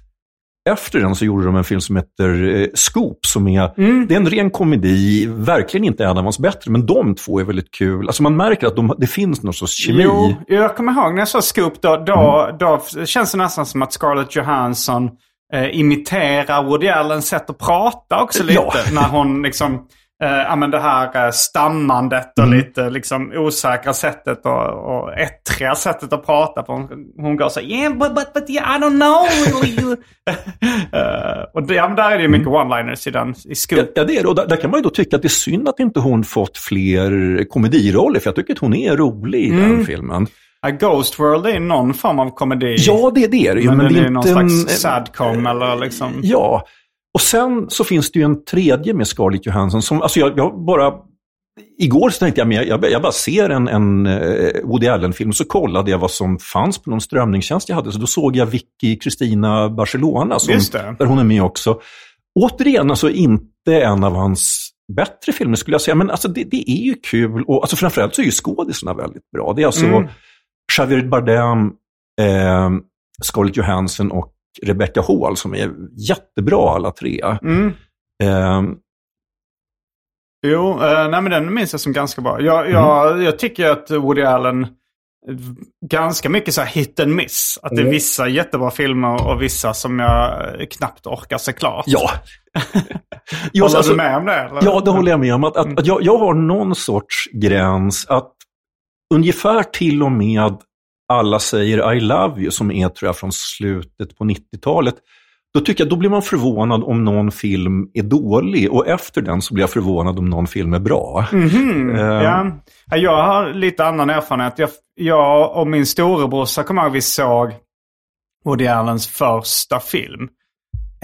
efter den så gjorde de en film som heter eh, Scoop, som är, Mm. det är en ren komedi, verkligen inte en av hans bättre, men de två är väldigt kul. Alltså man märker att de, det finns någon sorts kemi. Jo, jag kommer ihåg när jag såg Scoop då, då, då känns det nästan som att Scarlett Johansson eh, imiterar Woody Allens sätt att prata också lite. Ja. När hon liksom, ja men det här eh, stammandet och lite liksom osäkra sättet och, och ettriga sättet att prata på. Hon, går så yeah but, but, but yeah, I don't know. really." Eh, och det, ja, där är det ju mycket one-liners i den, i Scoop. Ja, det är det. Och där, där kan man ju då tycka att det är synd att inte hon fått fler komediroller, för jag tycker att hon är rolig i Mm. den filmen. Ja, Ghost World är någon form av komedi. Ja, det, är det men, Men, det är är någon slags sadcom eller liksom... Ja, och sen så finns det ju en tredje med Scarlett Johansson som, alltså jag, jag bara, igår så tänkte jag, men jag, jag bara ser en, en eh, Woody Allen-film, så kollade jag vad som fanns på någon strömningstjänst jag hade, så då såg jag Vicky Kristina Barcelona, som, där hon är med också. Återigen, alltså inte en av hans bättre filmer skulle jag säga, men alltså det, det är ju kul, och alltså framförallt så är ju skådisarna väldigt bra. Det är alltså Mm. Javier Bardem, eh, Scarlett Johansson och Rebecca Hall som är jättebra alla tre. Mm. Eh, Jo, eh, nej men den minns jag som ganska bra. Jag, jag, Mm. jag tycker att Woody Allen, ganska mycket så här hit and miss. Att det är Mm. vissa jättebra filmer och vissa som jag knappt orkar se klart. ja. Jo, Håller alltså- du med om det? Eller? Ja, det håller jag med om. Att, att, att jag, jag har någon sorts gräns att ungefär till och med alla säger I love you, som är tror jag från slutet på 90-talet, då tycker jag, då blir man förvånad om någon film är dålig och efter den så blir jag förvånad om någon film är bra. Mhm, Eh, ja. Ja, Jag har lite annan erfarenhet. Jag, jag och min storebrorsa kommer ihåg vi såg Woody Allens första film.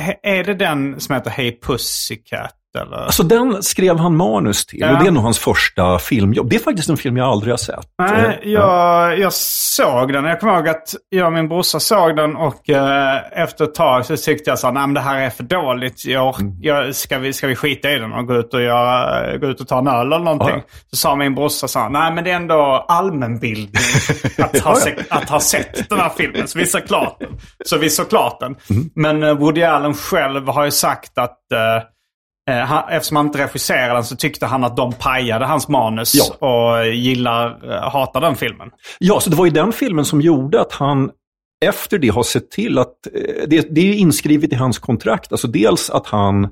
He- Är det den som heter Hey Pussycat? Eller? Alltså den skrev han manus till Ja. och det är nog hans första filmjobb. Det är faktiskt en film jag aldrig har sett. Nej, Eh, jag, jag såg den. Jag kommer ihåg att jag och min brorsa såg den och eh, efter ett tag så tyckte jag så nej men det här är för dåligt. Jag, Mm. jag, ska, vi, ska vi skita i den och gå ut och, göra, gå ut och ta en öl eller någonting? Ja. Så sa min brorsa så nej men det är ändå allmänbildning att ha, se, att ha sett den här filmen. Så vi såg klart den. Så vi såg klart den. Mm. Men eh, Woody Allen själv har ju sagt att Eh, han, eftersom han inte regisserade den så tyckte han att de pajade hans manus Ja. och gillar, eh, hatar den filmen. Ja, så det var ju den filmen som gjorde att han efter det har sett till att, eh, det, det är inskrivet i hans kontrakt, alltså dels att han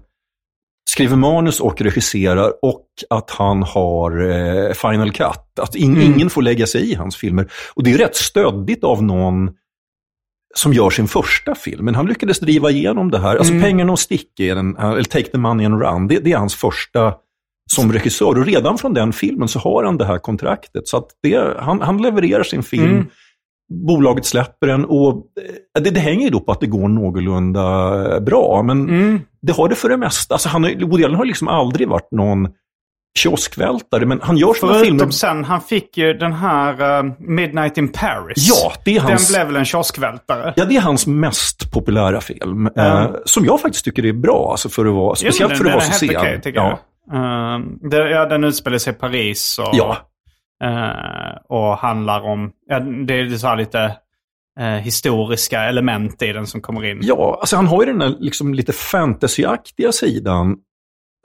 skriver manus och regisserar och att han har eh, Final Cut. Att in, ingen får lägga sig i hans filmer. Och det är rätt stöddigt av någon som gör sin första film. Men han lyckades driva igenom det här. Alltså Pengarna och stick, den, eller Take the money and run, det, det är hans första som regissör. Och redan från den filmen så har han det här kontraktet. Så att det, han, han levererar sin film, Mm. bolaget släpper den och eh, det, det hänger ju då på att det går någorlunda eh, bra. Men Mm. det har det för det mesta. Alltså han, Woody Allen har liksom aldrig varit någon kioskvältare, men han gör sina filmer... Förutom sen, han fick ju den här eh, Midnight in Paris. Ja, det är hans... Den blev väl en kioskvältare. Ja, det är hans mest populära film. Ja. Eh, som jag faktiskt tycker är bra, alltså för att vara, speciellt Jo, för den- att vara den så sen. tycker ja. jag. Eh, det, ja, den utspelar sig i Paris och, Ja. eh, och handlar om... Ja, det är så här lite historiska element i den som kommer in. ja, alltså han har ju den där liksom lite fantasyaktiga sidan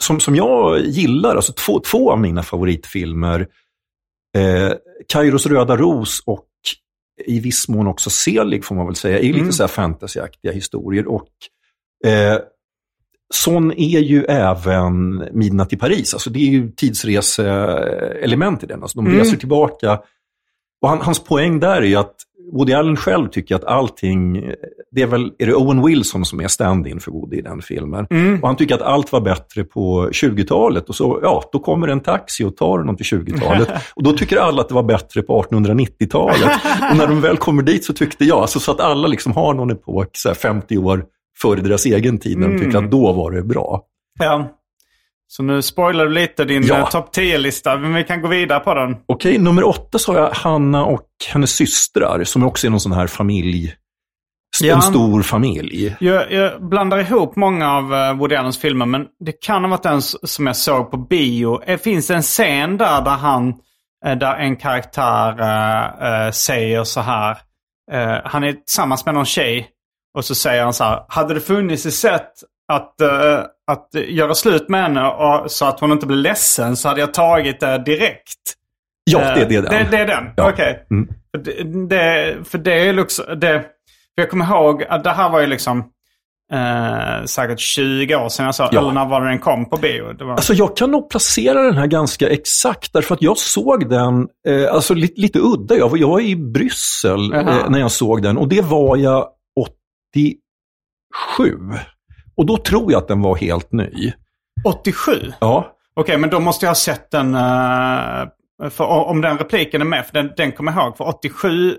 som, som jag gillar. Alltså två, två av mina favoritfilmer, eh, Kairos röda ros och i viss mån också Selig får man väl säga, är Mm. lite så här fantasyaktiga historier. Och eh, sån är ju även Midnatt i Paris. Alltså det är ju tidsreseelement i den. Alltså de Mm. reser tillbaka. Och han, hans poäng där är att Woody Allen själv tycker att allting, det är väl, är det Owen Wilson som är stand-in för Woody i den filmen. Mm. Och han tycker att allt var bättre på 20-talet. Och så, ja, då kommer en taxi och tar honom till 20-talet. och då tycker alla att det var bättre på 1890-talet. och när de väl kommer dit så tyckte jag, alltså, så att alla liksom har någon epok, så här 50 år före deras egen tid, när de tycker Mm. att då var det bra. Ja. Så nu spoilar du lite din Ja. ja. topp 10-lista, men vi kan gå vidare på den. Okej, nummer åtta så har jag Hanna och hennes systrar, som också är någon sån här familj, Ja. en stor familj. Jag, jag blandar ihop många av uh, Woody Allens filmer, men det kan ha varit den som jag såg på bio. Det finns en scen där, där, han, eh, där en karaktär eh, eh, säger så här. eh, han är tillsammans med någon tjej och så säger han så här. Hade det funnits ett sätt att, eh, att göra slut med henne och, så att hon inte blir ledsen så hade jag tagit det direkt. Ja, Eh, det, det är den. Det, det är den? Ja. Okej. Mm. För det, det, för det är liksom... Det, för jag kommer ihåg att det här var ju liksom eh, säkert 20 år sedan jag såg. Ja. Eller när var det den kom på bio? Det var, Alltså jag kan nog placera den här ganska exakt, därför att jag såg den, eh, alltså lite, lite udda. Jag var, jag var i Bryssel eh, när jag såg den och det var jag 87. Och då tror jag att den var helt ny. 87? Ja, Okej, men då måste jag ha sett den... eh, för om den repliken är med, för den, den kommer jag ihåg, för 87...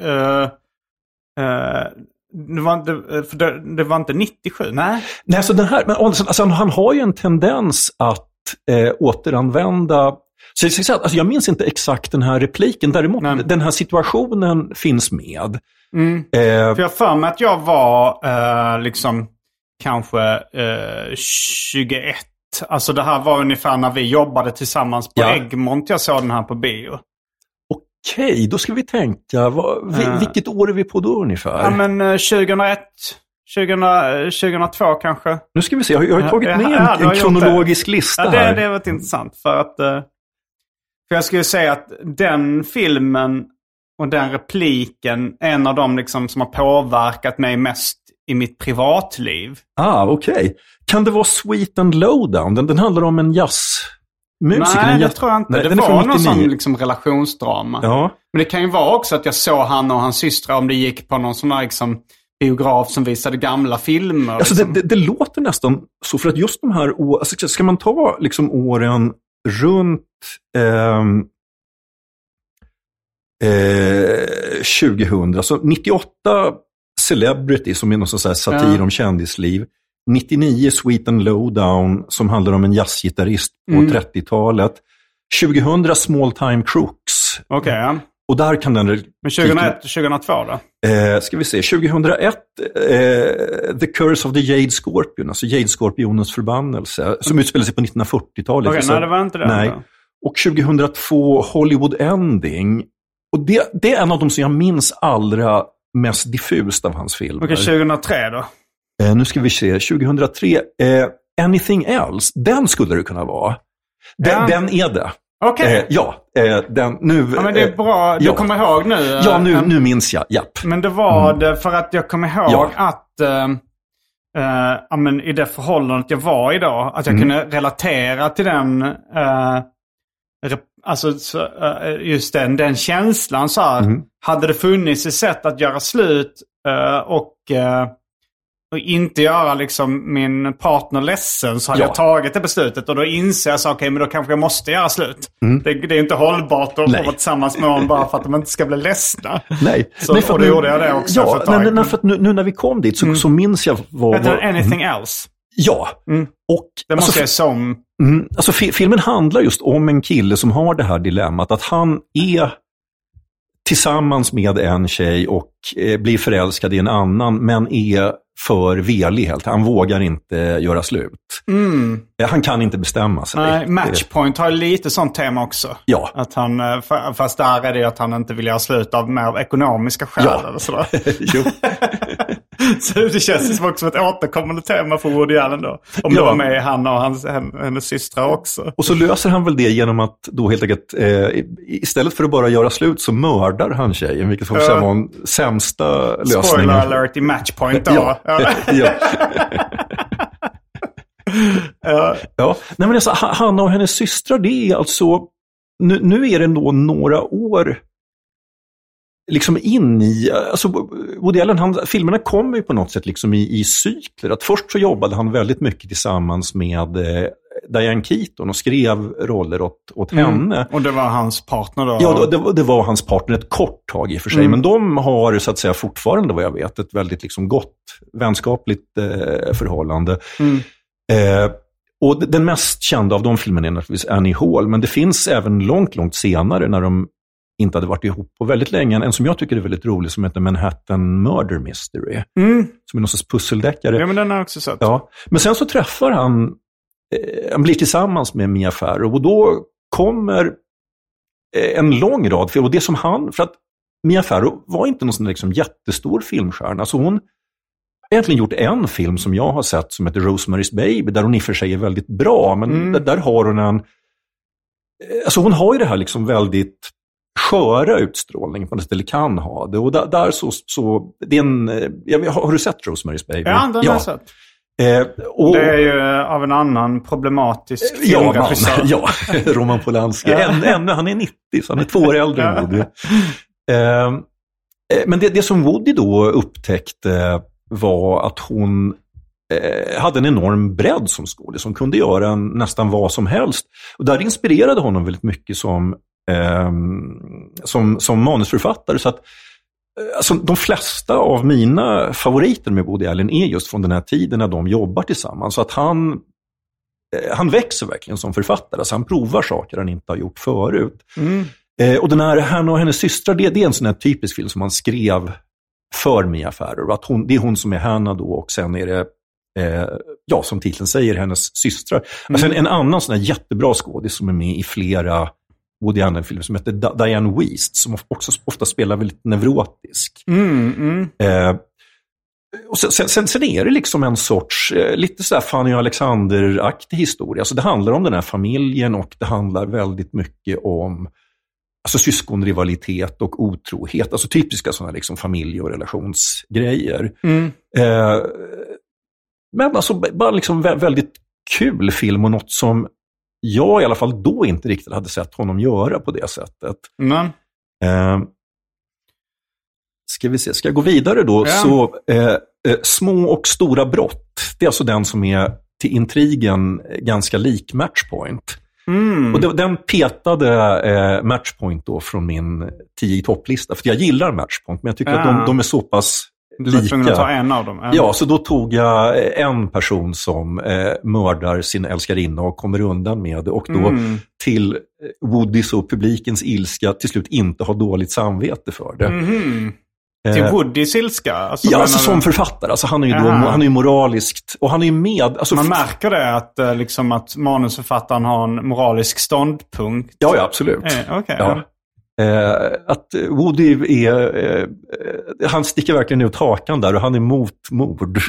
eh, eh, det, var inte, för det, det var inte 97, nej. Nej, alltså den här, men alltså, alltså, han har ju en tendens att eh, återanvända så jag, säga alltså, jag minns inte exakt den här repliken, däremot Nej. den här situationen finns med. Mm. Eh, För jag har för mig att jag var eh, liksom kanske eh, 21. Alltså det här var ungefär när vi jobbade tillsammans på Ja. Egmont. Jag såg den här på bio. Okej, då ska vi tänka, vad, vi, Eh. vilket år är vi på då ungefär? Ja men eh, 2001, 2000, eh, 2002 kanske. Nu ska vi se, jag har, jag har Ja, tagit ja, med ja, en, har en kronologisk lista Ja, det, här. det var intressant för att... eh, För jag skulle säga att den filmen och den repliken är en av de liksom som har påverkat mig mest i mitt privatliv. Ah, okej. Kan det vara Sweet and Lowdown? Den, den handlar om en jazzmusiker. Nej, en det jazz- tror jag inte. Nej, det var någon 99. sån liksom relationsdrama. Ja, Men det kan ju vara också att jag såg han och hans systrar om det gick på någon sån här liksom, biograf som visade gamla filmer. alltså liksom. det, det, det låter nästan så, för att just de här åren, alltså, ska man ta liksom åren runt ehm, eh, 2000, alltså 98 Celebrity som är någon sån satir Ja. om kändisliv. 99 Sweet and Lowdown som handlar om en jazzgitarrist på Mm. 30-talet. 2000 Small Time Crooks. Okej, ja. Och där kan den... Men 2001 och 2002 då? Eh, ska vi se, 2001, eh, The Curse of the Jade Scorpion, alltså Jade Skorpionens förbannelse, som utspelar sig på 1940-talet. Okej, Så- nej det var inte det. Nej. då. Och 2002, Hollywood Ending. Och det, det är en av de som jag minns allra mest diffust av hans filmer. Okej, 2003 då? Eh, nu ska vi se, 2003, eh, Anything Else, den skulle det kunna vara. Den, Ja. den är det. Okej. Eh, ja, eh, den, nu... Ja, men det är eh, bra. Du ja. kommer ihåg nu? Ja, nu, eh, nu minns jag. Japp. Men det var det för att jag kommer ihåg Ja. att ja, men i det förhållandet jag var i då, att jag Mm. kunde relatera till den, rep- alltså så, eh, just den, den känslan så här. Mm. Hade det funnits ett sätt att göra slut eh, och, eh, och inte göra liksom min partner ledsen så hade Ja. jag tagit det beslutet och då inser jag så okej men då kanske jag måste göra slut. Det, det är inte hållbart att vara tillsammans med någon bara för att de inte ska bli ledsna. Nej. Så- nej, för och då nu- gjorde jag det också Ja, för nej, nej, för nu, nu när vi kom dit så, så minns jag vad... Heter den Anything Else? Ja. Mm. Och, Det alltså, måste jag som. Mm, alltså fi- filmen handlar just om en kille som har det här dilemmat att han är tillsammans med en tjej och eh, blir förälskad i en annan men är för velig helt. Han vågar inte göra slut. Eh, Han kan inte bestämma sig. Mm. Nej, Matchpoint har lite sånt tema också. Ja. Att han, eh, fa- fast där är det att han inte vill göra slut av mer ekonomiska skäl Ja. eller sådär. jo. Så det känns som också ett återkommande tema för Woody Allen då. Om det Ja. var med han och hans, hen- hennes systrar också. Och så löser han väl det genom att då helt enkelt, eh, istället för att bara göra slut så mördar han tjejen, vilket får säga var den sämsta lösningen. Spoiler alert i Matchpoint då. Ja. Ja. ja. Ja. Ja, nej men alltså, Ha- Hanna och hennes systrar, det är alltså, nu, nu är det då några år liksom in i, alltså Woody Allen, han, filmerna kommer ju på något sätt liksom i, i cykler. Att först så jobbade han väldigt mycket tillsammans med eh, Diane Keaton och skrev roller åt, åt henne. Och det var hans partner då? Ja, det, var- det var hans partner ett kort tag i och för sig. Mm. Men de har så att säga fortfarande, vad jag vet, ett väldigt liksom gott vänskapligt eh, förhållande. Mm. Eh, och den mest kända av de filmerna är naturligtvis Annie Hall. Men det finns även långt, långt senare när de inte hade varit ihop på väldigt länge. En som jag tycker är väldigt rolig som heter Manhattan Murder Mystery. Mm. Som är någon sorts pusseldeckare. Ja, men den har jag också sett. Ja, men sen så träffar han, eh, han blir tillsammans med Mia Farrow och då kommer eh, en lång rad film. Och det som han, för att Mia Farrow var inte någon sån liksom jättestor filmstjärna. Så hon har egentligen gjort en film som jag har sett som heter Rosemary's Baby, där hon i och för sig är väldigt bra, men Mm. där, där har hon en... eh, Alltså hon har ju det här liksom väldigt sköra utstrålningen på något sätt, eller kan ha det. Och där, där så, så, det är en... eh, jag Har, du sett Rosemary's Baby? Ja, den har jag sett. Eh, och, Det är ju av en annan problematisk Ja, man, ja, Roman Polanski. Ja. Än, ännu, han är 90, så han är två år äldre än. Woody. Eh, eh, men det, det som Woody då upptäckte var att hon eh, hade en enorm bredd som skådis. Hon kunde göra en, nästan vad som helst. Och där inspirerade honom väldigt mycket som eh, som, som manusförfattare. Så att, eh, alltså, de flesta av mina favoriter med Woody Allen är just från den här tiden när de jobbar tillsammans. Så att han, eh, han växer verkligen som författare. Alltså, han provar saker han inte har gjort förut. Mm. Eh, och den här Hanna och hennes systrar, det, det är en sån här typisk film som man skrev för Mia Farrow. Att hon, det är hon som är Hanna då och sen är det, eh, ja som titeln säger, hennes systrar. Alltså en, en annan sån här jättebra skådis som är med i flera Woody Allen-filmer som heter Di- Diane Wiest, som också ofta spelar väldigt neurotisk. Mm, mm. Eh, och sen, sen, sen, sen är det liksom en sorts, eh, lite sådär Fanny och Alexander-aktig historia. Så det handlar om den här familjen och det handlar väldigt mycket om alltså syskonrivalitet och otrohet. Alltså typiska sådana liksom familje och relationsgrejer. Mm. Eh, men alltså bara liksom vä- väldigt kul film och något som jag i alla fall då inte riktigt hade sett honom göra på det sättet. Men, Eh, ska vi se, ska jag gå vidare då? Ja. Så eh, eh, Små och stora brott, det är alltså den som är till intrigen ganska lik Matchpoint. mm. Och det, den petade eh, Matchpoint då från min 10 i topplista. För jag gillar Matchpoint, men jag tycker att Ja. de, de är så pass du var tvungen att ta en av dem. Ja, så då tog jag eh, en person som eh, mördar sin älskarinna och kommer undan med det. Och då Mm. till eh, Woodys och publikens ilska till slut inte har dåligt samvete för det. Mhm. Till Woodys ilska? Alltså, ja, alltså som författare. Alltså han är ju, då, han är ju moraliskt, och han är ju med. Alltså, Man märker det att, liksom, att manusförfattaren har en moralisk ståndpunkt? Ja, ja, absolut. Eh, okej, ja. Eh, att Woody är, eh, han sticker verkligen ut hakan där och han är mot mord.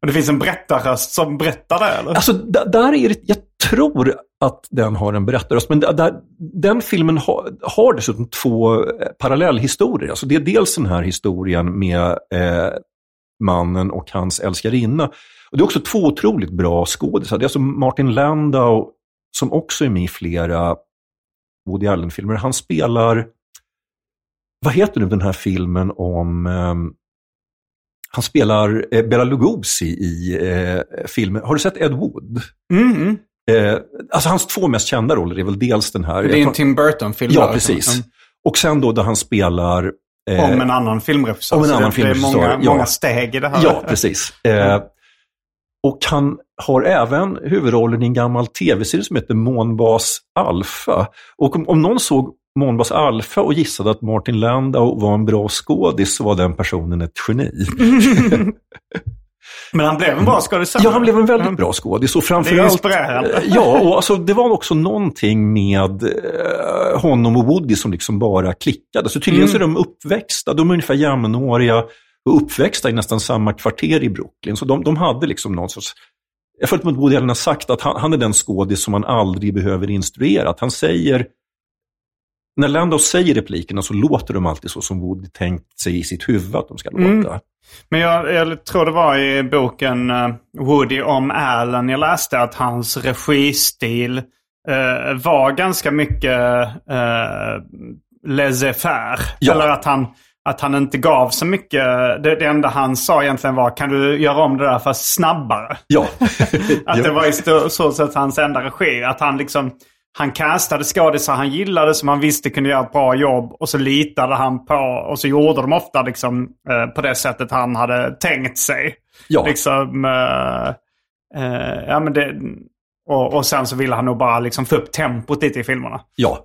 Och det finns en berättarröst som berättar det, eller? alltså, där är det, jag tror att den har en berättarröst, men där, den filmen har, har dessutom två eh, parallellhistorier. Alltså, det är dels den här historien med eh, mannen och hans älskarinna. Och det är också två otroligt bra skådisar. Det är alltså Martin Landau som också är med i flera Woody Allen-filmer. Han spelar, vad heter nu den här filmen om, ehm, han spelar eh, Bela Lugosi i eh, filmen, har du sett Ed Wood? Mm, mm. Eh, alltså hans två mest kända roller är väl dels den här... Det är en Tim Burton-film. Ja, där, precis. liksom. Och sen då där han spelar... eh, Om en annan filmregissör. om en annan det, det är filmregissör, många, ja. många steg i det här. Ja, precis. Eh, och han har även huvudrollen i en gammal tv-serie som heter Månbas Alpha. Och om, om någon såg Månbas Alpha och gissade att Martin Landau var en bra skådis så var den personen ett geni. Men han blev en bra skådespelare. Ja, han blev en väldigt bra skådis. Och Det är framförallt, inspirerande. Eh, Ja, och alltså, det var också någonting med eh, honom och Woody som liksom bara klickade. Så tydligen så är de uppväxta, de är ungefär jämnåriga och uppväxta i nästan samma kvarter i Brooklyn. Så de, de hade liksom någon sorts... Jag mig att Woody Allen har sagt att han, han är den skådis som man aldrig behöver instruera. Att han säger... När Landau säger replikerna så låter de alltid så som Woody tänkt sig i sitt huvud att de ska låta. Men jag, jag tror det var i boken eh, Woody om Allen jag läste att hans registil eh, var ganska mycket uh, laissez-faire. Ja. Eller att han, att han inte gav så mycket. Det, det enda han sa egentligen var kan du göra om det där fast snabbare? Ja. Att det var i så sätt hans enda regi. Att han liksom han castade skådisar han gillade som han visste kunde göra ett bra jobb. Och så litade han på, och så gjorde de ofta liksom, eh, på det sättet han hade tänkt sig. Ja. Liksom, eh, eh, ja, men det, och, och sen så ville han nog bara liksom få upp tempot lite i filmerna. Ja.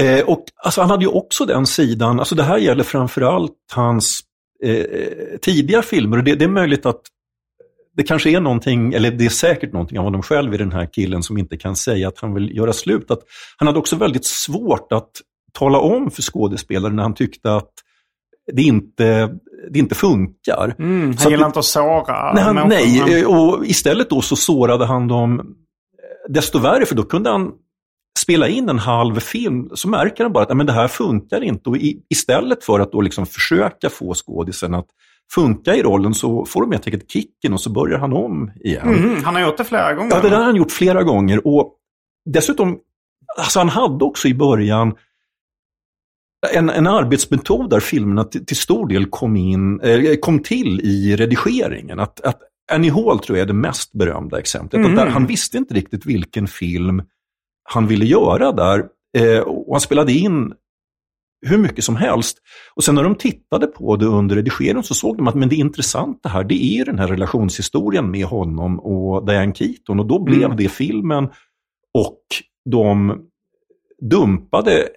Eh, och alltså, han hade ju också den sidan, alltså det här gäller framförallt hans eh, tidiga filmer. Och det, det är möjligt att det kanske är någonting, eller det är säkert någonting av honom själv i den här killen som inte kan säga att han vill göra slut. Att han hade också väldigt svårt att tala om för skådespelare när han tyckte att det inte, det inte funkar. Mm, Så han att gillar inte att såra Nej, han, nej, eh, och istället då så sårade han dem desto värre, för då kunde han spela in en halv film, så märker han bara att "Nej, men det här funkar inte. Och i, istället för att då liksom försöka få skådisen att funka i rollen så får de helt enkelt kicken och så börjar han om igen. Mhm, han har gjort det flera gånger. Ja, det där har han gjort flera gånger. Och dessutom, alltså han hade också i början en, en arbetsmetod där filmerna till, till stor del kom, in, eh, kom till i redigeringen. Att, att Annie Hall tror jag är det mest berömda exemplet. Att där, han visste inte riktigt vilken film han ville göra där. Eh, och han spelade in hur mycket som helst. Och sen när de tittade på det under redigeringen så såg de att men det intressanta här, det är den här relationshistorien med honom och Diane Keaton. Och då blev Mm. det filmen. Och de dumpade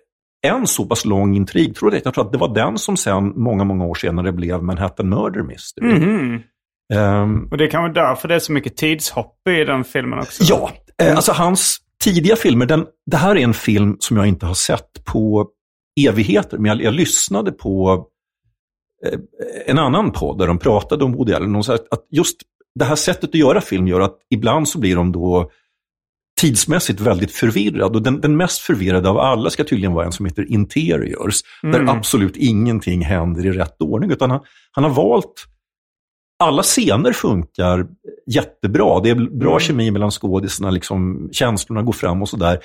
en så pass lång intrig. Tror jag, jag tror att det var den som sen, många, många år senare, blev Manhattan Murder Mystery. Mhm. Ehm, Och det kan vara därför det är så mycket tidshopp i den filmen också. Ja, eh, alltså hans tidiga filmer, den, det här är en film som jag inte har sett på evigheter, men jag, jag lyssnade på eh, en annan podd där de pratade om Woody Allen. Och sa att, att just det här sättet att göra film gör att ibland så blir de då tidsmässigt väldigt förvirrad. Och den, den mest förvirrade av alla ska tydligen vara en som heter Interiors, där absolut ingenting händer i rätt ordning. Utan han, han har valt alla scener funkar jättebra. Det är bra kemi mellan skådisarna, liksom, känslorna går fram och sådär.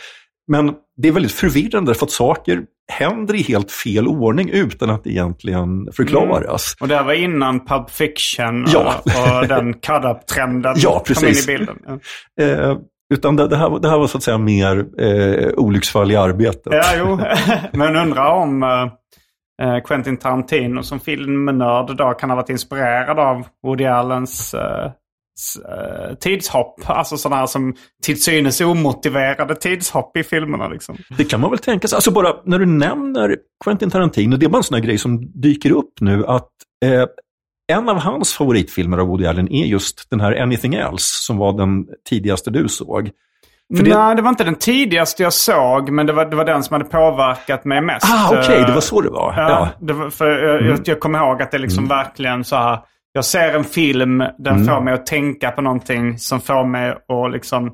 Men det är väldigt förvirrande för att saker händer i helt fel ordning utan att det egentligen förklaras. Och det här var innan Pulp Fiction Ja. och den cut-up-trenden Ja, kom in i bilden. Ja. Eh, utan det, det, här, var- det här var så att säga mer eh, olycksfall i arbetet. Ja, jo. Men undrar om eh, Eh, Quentin Tarantino som filmnörd då kan ha varit inspirerad av Woody Allens eh, eh, tidshopp. Alltså sådana här som till synes omotiverade tidshopp i filmerna. Liksom. Det kan man väl tänka sig. Alltså bara när du nämner Quentin Tarantino, det är bara en sån här grej som dyker upp nu att eh, en av hans favoritfilmer av Woody Allen är just den här Anything Else, som var den tidigaste du såg. Det- Nej, det var inte den tidigaste jag såg, men det var, det var den som hade påverkat mig mest. Ah, okej, Eh, det var så det var. Ja, Ja. Det var, för jag, Mm. jag, kommer ihåg att det liksom verkligen så här. Jag ser en film, den Mm. får mig att tänka på någonting som får mig att liksom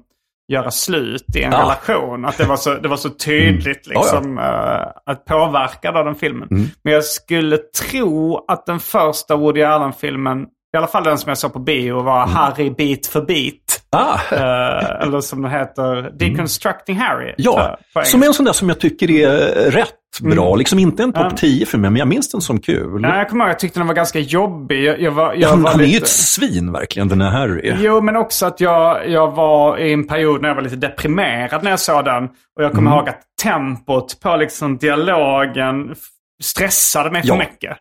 göra slut i en Ah. relation. Att det var så, det var så tydligt Ja, ja. liksom, eh, att påverka av den filmen. Mm. Men jag skulle tro att den första Woody Allen-filmen, i alla fall den som jag såg på bio, var Harry bit för bit. Ah, Eh, eller som den heter, Deconstructing Harry. Mm. ja, på- på som är en sån där som jag tycker är rätt bra. Liksom inte en topp Ja. 10 för mig, men jag minns den som kul. Nej, jag kommer ihåg, jag tyckte den var ganska jobbig. Jag, jag var, jag han, var han är ju lite... ett svin verkligen, den här Harry. Jo, men också att jag, jag var i en period när jag var lite deprimerad när jag såg den. Och jag kommer Mm. ihåg att tempot på liksom dialogen stressade mig Ja. för mycket.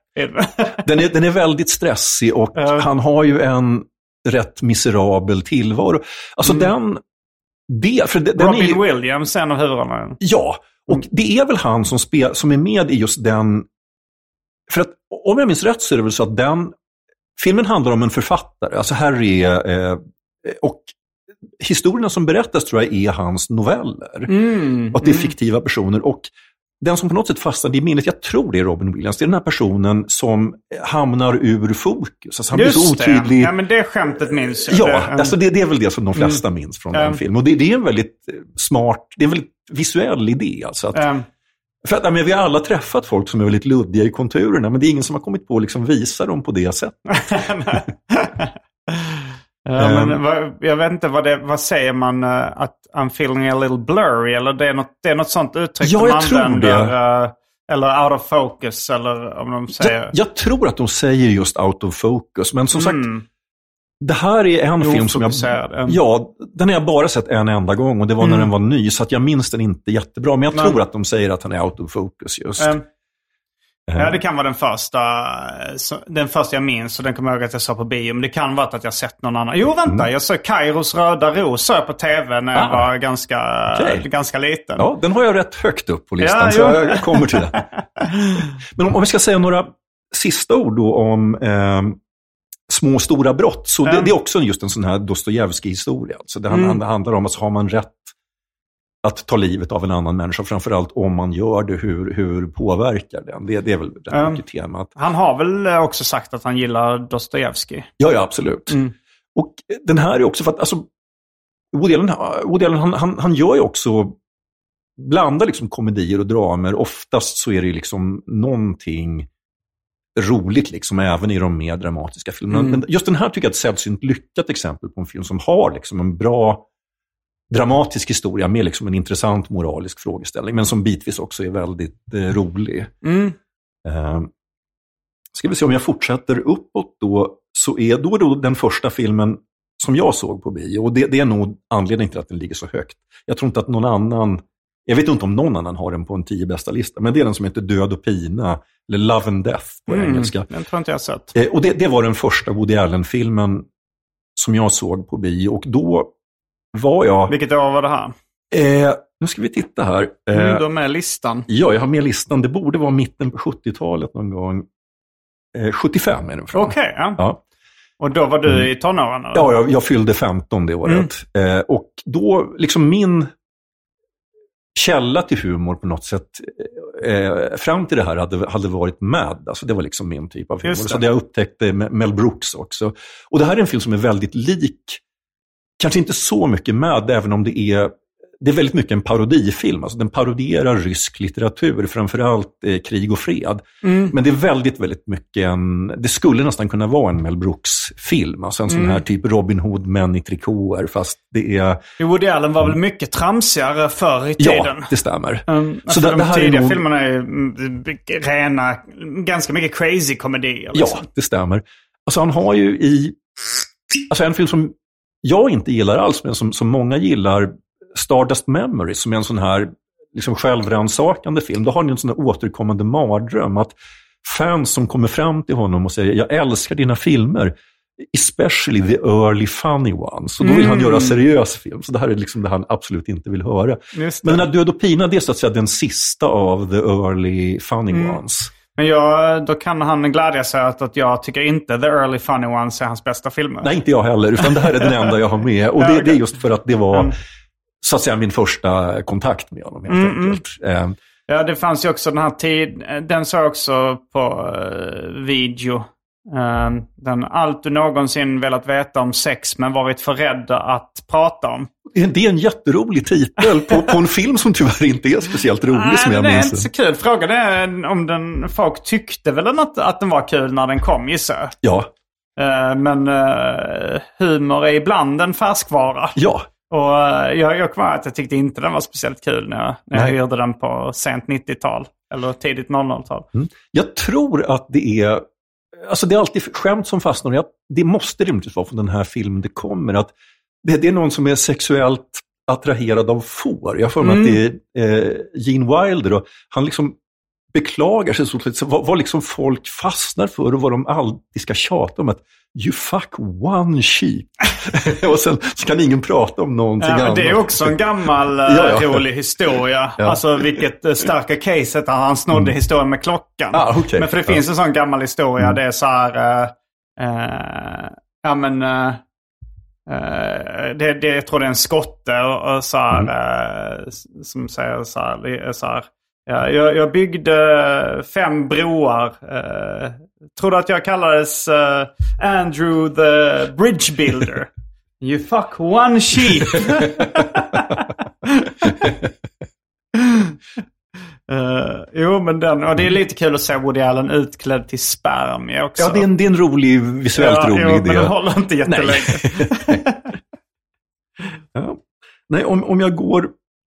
Den är, den är väldigt stressig och Ja. han har ju en rätt miserabel tillvaro. Alltså den... Det, för är Robin ju, Williams, en av huvudrollerna. Ja, och det är väl han som, spel, som är med i just den... För att om jag minns rätt så är det väl så att den... Filmen handlar om en författare, alltså Harry är... Eh, och historierna som berättas tror jag är hans noveller. Mm. Och att det är fiktiva personer. Och den som på något sätt fastnade i minnet, jag tror det är Robin Williams, det är den här personen som hamnar ur fokus. Alltså han blir så Just det. otydlig. Ja, men det skämtet minns jag. Ja, Det, mm. alltså det, det är väl det som de flesta minns från den Mm. filmen. Och det, det är en väldigt eh, smart, det är en väldigt visuell idé. Alltså att, Ehm, för att, men vi har alla träffat folk som är väldigt luddiga i konturerna, men det är ingen som har kommit på att liksom visa dem på det sättet. Ja, Ehm. men vad, jag vet inte, vad, det, vad säger man? eh, att I'm feeling a little blurry? Eller det är något, det är något sånt uttryck Ja, de använder? eh, eller out of focus, eller om de säger... Jag, jag tror att de säger just out of focus, men som sagt, Mm. det här är en film som jag... Mm. Ja, den har jag bara sett en enda gång och det var när Mm. den var ny, så att jag minns den inte jättebra. Men jag Nej. tror att de säger att han är out of focus just. Ehm, Eh, Ja, det kan vara den första, eh, den första jag minns och den kommer jag ihåg att jag såg på bio. Men det kan vara att jag sett någon annan. Jo, vänta. Jag såg Kairos röda ros såg jag på tv när jag Mm. Ah. var ganska, Okej. ganska liten. Ja, den har jag rätt högt upp på listan, Ja, så jag, jag kommer till det. Men om, om vi ska säga några sista ord då om eh, små och stora brott, så det, Mm. det är också just en sån här Dostojevskij-historia. Alltså det Mm. hand- handlar om att har man rätt att ta livet av en annan människa, framförallt om man gör det, hur, hur påverkar den? Det, det är väl rätt mycket temat. Han har väl eh, också sagt att han gillar Dostojevskij. Ja, ja, absolut. Mm. Och den här är också för att, alltså, Woody Allen, Woody Allen han, han, han gör ju också, blandar liksom komedier och dramer. Oftast så är det liksom någonting roligt, liksom, även i de mer dramatiska filmerna. Mm. Men just den här tycker jag är ett sällsynt lyckat exempel på en film som har liksom en bra dramatisk historia med liksom en intressant moralisk frågeställning, men som bitvis också är väldigt eh, rolig. Mm. Eh, ska vi se om jag fortsätter uppåt då, så är då, då den första filmen som jag såg på bio. Och det, det är nog anledningen till att den ligger så högt. Jag tror inte att någon annan, jag vet inte om någon annan har den på en tio bästa-lista, men det är den som heter Död och pina, eller Love and Death på Mm, engelska. Den tror inte jag sett. Eh, och det, det var den första Woody Allen-filmen som jag såg på bio. Och då var jag... Vilket år var det här? Eh, nu ska vi titta här. Eh, Mm, de är listan. Ja, jag har med listan. Det borde vara mitten på 70-talet någon gång. Eh, 75 är den från. Okej, ja. Ja. Och då var du i tonåren? eller? Ja, jag, jag fyllde 15 det året. Eh, och då, liksom min källa till humor på något sätt, eh, fram till det här hade, hade varit Mad. Alltså det var liksom min typ av humor. Det. Så det jag upptäckte med Mel Brooks också. Och det här är en film som är väldigt lik, kanske inte så mycket Mad, även om det är det är väldigt mycket en parodifilm. Alltså den parodierar rysk litteratur, framförallt eh, krig och fred. Mm. Men det är väldigt, väldigt mycket en... Det skulle nästan kunna vara en Mel Brooks-film. Alltså en sån Mm. här typ Robin Hood, män i trikåer, fast det är... Woody Allen var väl mycket tramsigare förr i Ja, tiden? det stämmer. Um, Så så det- de här är tidiga nog- filmerna är mm, rena, ganska mycket crazy komedier. Ja, Liksom. det stämmer. Alltså han har ju i... Alltså en film som jag inte gillar alls, men som, som många gillar, Stardust Memories, som är en sån här liksom självrannsakande film. Då har ni en sån här återkommande mardröm att fans som kommer fram till honom och säger jag älskar dina filmer, especially the early funny ones. Och då vill han Mm. göra seriös film. Så det här är liksom det han absolut inte vill höra. Men den här Död och pina, det är så att säga den sista av the early funny Mm. ones. Men jag, då kan han glädja sig åt att jag tycker inte The Early Funny Ones är hans bästa filmer. Nej, inte jag heller, utan det här är den enda jag har med. Och det, det är just för att det var, Mm. så att säga, min första kontakt med honom helt Mm, enkelt. Eh, Ja, det fanns ju också den här tid, den såg jag också på eh, video. Eh, den Allt du någonsin velat veta om sex men varit för rädd att prata om. det är en jätterolig titel på, på en film som tyvärr inte är speciellt rolig som jag den är minns inte så kul. Frågan är om den, folk tyckte väl att, att den var kul när den kom gissar jag. Ja, Eh, Men eh, humor är ibland en färskvara. ja. Och eh, jag, jag kommer att jag tyckte inte den var speciellt kul när jag, när jag Nej. hyrde den på sent 90-tal. Eller tidigt 00-tal. Jag tror att det är, alltså det är alltid skämt som fastnar. Jag, det måste rimligtvis vara från den här filmen det kommer. Att det, det är någon som är sexuellt attraherad av får. Jag för mig Mm. att det är eh, Gene Wilder. Och han liksom beklagar sig så, vad, vad liksom folk fastnar för och vad de alltid ska tjata om. Att you fuck one sheep. och sen så kan ingen prata om någonting Ja, annat. det är också en gammal eh, Ja, ja. rolig historia. Ja. Alltså vilket uh, starka case att han snodde historien med klockan. Ah, okej. Men för det Ja. Mm. finns en sån gammal historia. Det är så här... eh, eh, ja men... eh, eh, det, det, jag tror det är en skotte och, och så här, Mm. eh, som säger så här. Så här ja, jag, jag byggde fem broar. Uh, tror du att jag kallades eh, Andrew the Bridge Builder? You fuck one sheep. Eh, jo, men den, och det är lite kul att se Woody Allen utklädd till spermie också. Ja, det är en, det är en rolig, visuellt Ja, rolig jo, idé. men den håller inte jättelänge. Ja. Nej, om, om jag går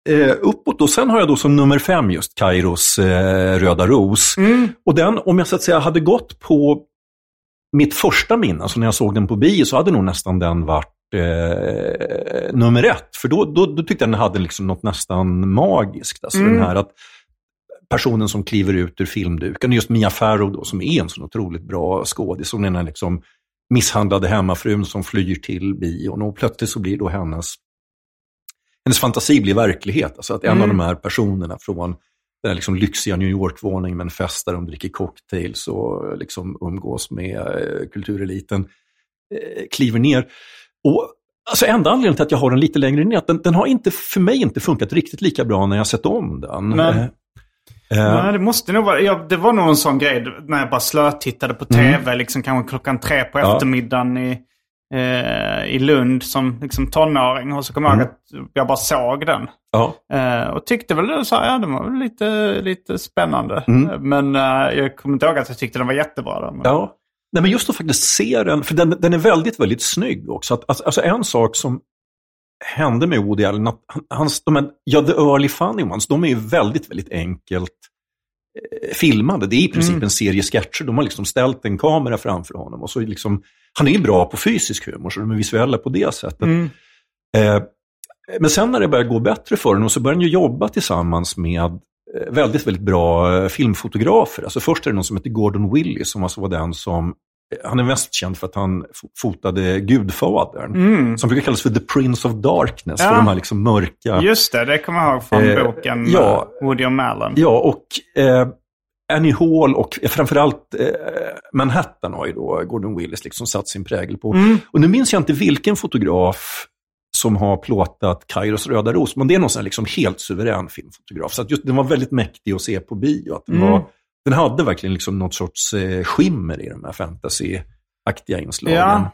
eh, uppåt då, sen har jag då som nummer fem just Kairos eh, Röda Ros. Mm. Och den, om jag så att säga hade gått på mitt första minne, alltså när jag såg den på bio, så hade nog nästan den varit eh, nummer ett. För då, då, då tyckte jag den hade liksom något nästan magiskt. Alltså Mm. den här att personen som kliver ut ur filmduken, just Mia Farrow då, som är en så otroligt bra skådis. Hon är den här liksom misshandlade hemmafrun som flyr till bion och plötsligt så blir då hennes, hennes fantasi blir verklighet. Alltså att en Mm. av de här personerna från den här liksom lyxiga New York-våningen med en fest där de dricker cocktails och liksom umgås med eh, kultureliten, eh, kliver ner. Och Alltså enda anledningen till att jag har den lite längre ner att den, den har inte, för mig inte funkat riktigt lika bra när jag sett om den. Men- Eh, eh, Nej, det måste nog vara... Ja, det var nog en sån grej när jag bara slötittade på tv. Liksom kanske klockan tre på Mm. Ja. eftermiddagen i, eh, i Lund som liksom tonåring. Och så kommer jag ihåg Mm. att jag bara såg den. Eh, och tyckte väl så här, ja den var lite, lite spännande. Mm. Men eh, jag kommer inte ihåg att jag tyckte den var jättebra. Då. Men, Ja. Nej, men just att faktiskt se den, för den, den är väldigt, väldigt snygg också. Att, alltså, alltså en sak som hände med Woody Allen, att han- hans, de här, ja, the early funny ones, de är ju väldigt, väldigt enkelt eh, filmade. Det är i princip Mm. en serie sketcher. De har liksom ställt en kamera framför honom och så liksom han är bra på fysisk humor, så de är visuella på det sättet. Mm. Eh, men sen när det börjar gå bättre för honom så börjar han ju jobba tillsammans med eh, väldigt, väldigt bra eh, filmfotografer. Alltså först är det någon som heter Gordon Willis som alltså var den som eh, han är mest känd för att han fo- fotade Gudfadern, som brukar kallas för The Prince of Darkness, Mm. Ja. för de här liksom mörka... Just det, det kommer jag ihåg från Eh, boken ja. Woody och Allen. Ja, och eh, Annie Hall och framförallt eh, Manhattan har ju då Gordon Willis liksom satt sin prägel på. Mm. Och nu minns jag inte vilken fotograf som har plåtat Kairos röda ros, men det är någon sån liksom helt suverän filmfotograf. Så just, den var väldigt mäktig att se på bio. Att den, Mm. var, den hade verkligen liksom något sorts eh, skimmer i de här fantasy-aktiga inslagen. Ja.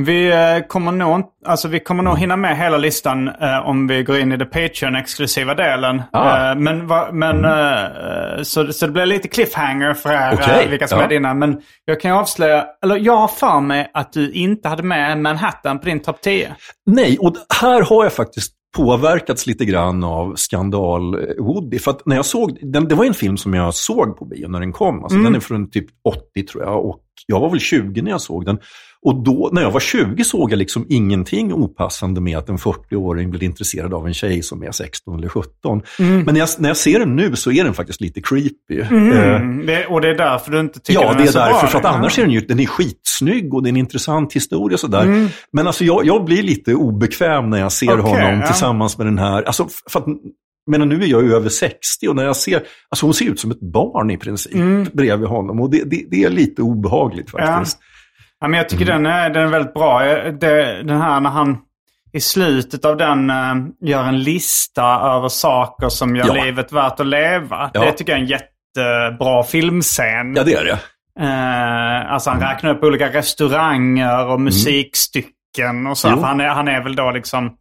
Vi eh, kommer nog, alltså vi kommer nog hinna med hela listan eh, om vi går in i det Patreon-exklusiva delen. Ah. Mm. Eh, men va, men eh, så, så det blir lite cliffhanger för er, Okej, eh, vilka som ja. är dina. Men jag kan avslöja, eller jag har för mig att du inte hade med Manhattan på din topp 10. Nej, och här har jag faktiskt påverkats lite grann av skandal-Woody. För att när jag såg, den, det var en film som jag såg på bio när den kom. Alltså, Den är från typ 80 tror jag och jag var väl 20 när jag såg den. Och då, när jag var 20 såg jag liksom ingenting opassande med att en 40-åring blir intresserad av en tjej som är 16 eller 17. Men när jag, när jag ser den nu så är den faktiskt lite creepy. Eh, Mm, det, och det är därför du inte tycker Ja, den det är så därför. bra. För att annars är den ju den är skitsnygg och det är en intressant historia. och Sådär. Men alltså jag, jag blir lite obekväm när jag ser Okej, honom ja. tillsammans med den här. Alltså, för att, men nu är jag ju över 60 och när jag ser, alltså hon ser ut som ett barn i princip bredvid honom. Och det, det, det är lite obehagligt faktiskt. Ja, men jag tycker Mm. den, är, den är väldigt bra. Jag- Det, den här när han i slutet av den eh, gör en lista över saker som gör Ja. livet värt att leva. Ja. Det tycker jag är en jättebra filmscen. Ja, det är det. Eh, alltså han räknar upp olika restauranger och musikstycken och så. Mm. Han, är, han är väl då liksom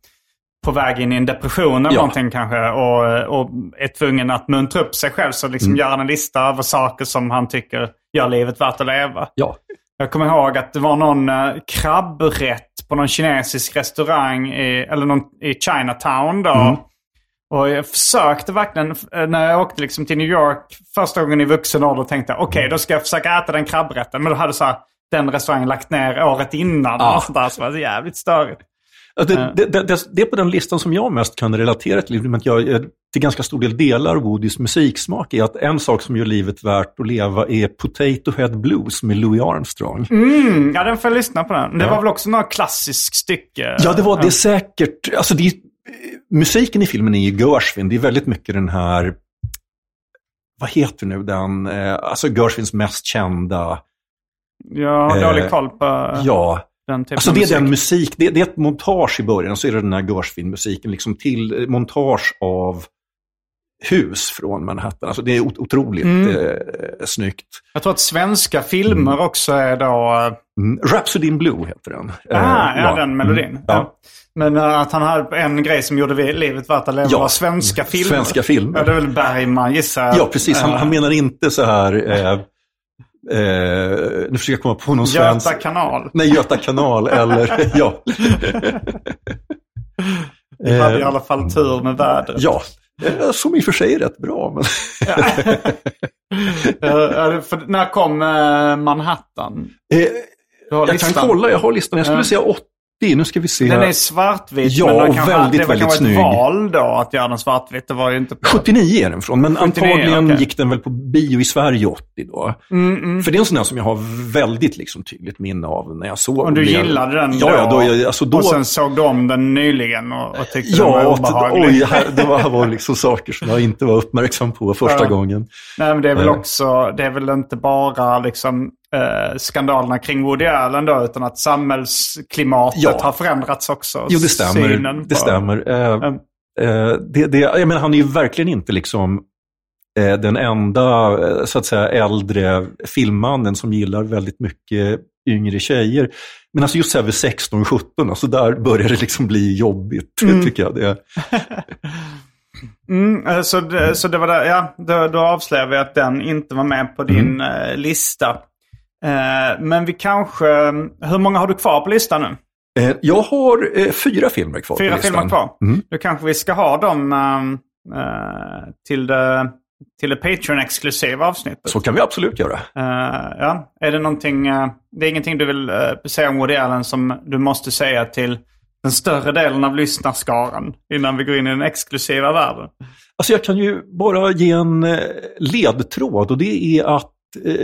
på väg in i en depression eller Ja. någonting kanske. Och, och är tvungen att muntra upp sig själv. Så Mm. liksom gör han en lista över saker som han tycker gör livet värt att leva. Ja. Jag kommer ihåg att det var någon eh, krabbrätt på någon kinesisk restaurang i, eller någon, i Chinatown då. Mm. Och jag försökte verkligen, eh, när jag åkte liksom till New York första gången i vuxen ålder, tänkte okej då ska jag försöka äta den krabbrätten. Men då hade så här, den restaurangen lagt ner året innan. Ah. Och sånt där, så det var jävligt störigt. Ja, Det, det, det, det, är på den listan som jag mest kan relatera till, men att jag eh, till ganska stor del delar Woodys musiksmak, är att en sak som gör livet värt att leva är Potato Head Blues med Louis Armstrong. Mm, ja, den får jag lyssna på den. Det Ja. var väl också något klassiskt stycke? Ja, det var det är säkert. Alltså är, musiken i filmen är ju Gershwin. Det är väldigt mycket den här, vad heter nu den, eh, alltså Gershwins mest kända, Jag har Eh, dålig koll på ja. Den typen Alltså det är musik. den musik, det, det är ett montage i början, så är det den här Gershwin-musiken liksom till eh, montage av hus från Manhattan. Alltså det är ot- otroligt Mm. eh, snyggt. Jag tror att svenska filmer också är då... eh, Mm. Rhapsody in Blue heter den. Eh, Ah, ja, den melodin. Mm. Ja. Ja. Men eh, att han hade en grej som gjorde livet värt att leva Ja. var svenska filmer. Svenska filmer. Ja, det är väl Bergman gissar jag. Ja, precis. Han, han menar inte så här... Eh, eh, nu försöker jag komma på någon svensk... Göta kanal. Nej, Göta kanal eller... ja. Vi hade i alla fall tur med vädret. ja, Eh, som i och för sig är rätt bra. Men... Eh, när kom eh, Manhattan? Eh, jag kan kolla, jag har listan. Jag skulle säga 80. Nu ska vi se. Den är svartvit. Ja, men den och kanske, väldigt, det var väldigt kanske snygg. ett val då att göra den svartvit. Det var ju inte... 79 är den från, men 79, antagligen okej. gick den väl på bio i Sverige 80 då. Mm, mm. För det är en sån där som jag har väldigt liksom, tydligt minne av när jag såg Och du den. gillade den Ja, ja, då? då, jag- alltså då Och sen såg du om den nyligen och, och tyckte den var Ja, obehaglig? oj, här, det var, var liksom saker som jag inte var uppmärksam på första Ja. gången. Nej, men det är väl Eh. också, det är väl inte bara liksom eh, skandalerna kring Woody Allen då, utan att samhällsklimatet Ja. har förändrats också. Jo, det stämmer. Synen Det på- stämmer. Eh, Mm. eh, det, det, jag menar, han är ju verkligen inte liksom eh, den enda, eh, så att säga, äldre filmmannen som gillar väldigt mycket yngre tjejer. Men alltså just så här vid 16-17, alltså där börjar det liksom bli jobbigt, tycker jag. Det. Mm, eh, så, det, så det var där, ja, då, då avslöjar vi att den inte var med på din Mm. lista. Eh, men vi kanske, hur många har du kvar på listan nu? Eh, jag har eh, fyra filmer kvar Fyra på filmer kvar. Mm. Då kanske vi ska ha dem ehm, eh, till det till det Patreon-exklusiva avsnittet. Så kan vi absolut göra. Ja. Är det någonting, det är ingenting du vill säga om Woody Allen som du måste säga till den större delen av lyssnarskaran innan vi går in i den exklusiva världen? Alltså jag kan ju bara ge en ledtråd och det är att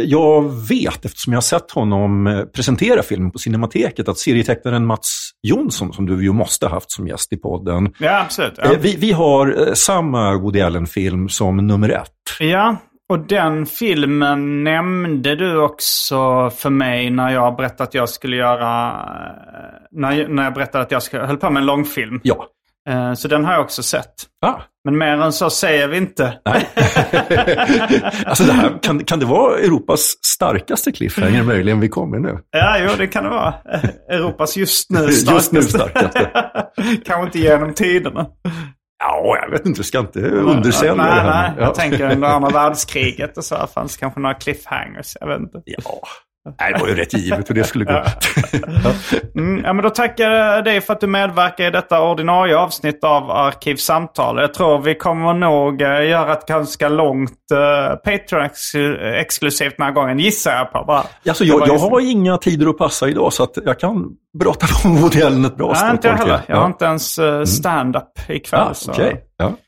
jag vet, eftersom jag har sett honom eh, presentera filmen på Cinemateket, att serietecknaren Mats Jonsson, som du ju måste ha haft som gäst i podden, Ja, absolut. Ja. vi, vi har samma Woody Allen-film som nummer ett. Ja, och den filmen nämnde du också för mig när jag berättade att jag skulle göra... När, när jag berättade att jag skulle, höll på med en långfilm. Ja. Eh, Så den har jag också sett. Ah, Men mer än så säger vi inte. nej. alltså det här, kan, kan det vara Europas starkaste cliffhanger möjligen vi kommer nu? Ja, jo, det kan det vara. Eh, Europas just nu Just starkaste. nu starkaste. Kanske inte genom tiderna. Ja, jag vet inte, ska inte undersälja nej, det här. nej. Ja. Jag tänker under andra världskriget och så här fanns kanske några cliffhangers. Jag vet inte. Ja, nej, det var ju rätt givet hur det skulle gå. Mm, ja, men då tackar jag dig för att du medverkar i detta ordinarie avsnitt av Arkivsamtal. Jag tror vi kommer nog eh, göra ett ganska långt uh, Patreon-exklusivt den här gången, gissar jag på. Bara. Alltså, jag, jag har inga tider att passa idag så att jag kan prata om Woody Allen ett bra Nej, inte jag heller. Jag Ja. har inte ens uh, stand-up ikväll. Så. okej. Ja.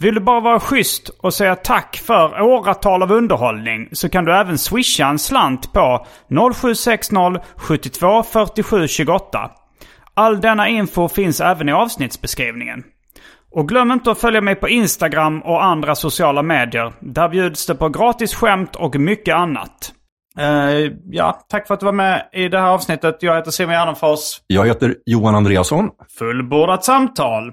Vill du bara vara schysst och säga tack för åratal av underhållning så kan du även swisha en slant på 0760 72 47 28. All denna info finns även i avsnittsbeskrivningen. Och glöm inte att följa mig på Instagram och andra sociala medier. Där bjuds det på gratis skämt och mycket annat. Eh, ja, tack för att du var med i det här avsnittet. Jag heter Simon Gärdenfors. Jag heter Johan Andreasson. Fullbordat samtal!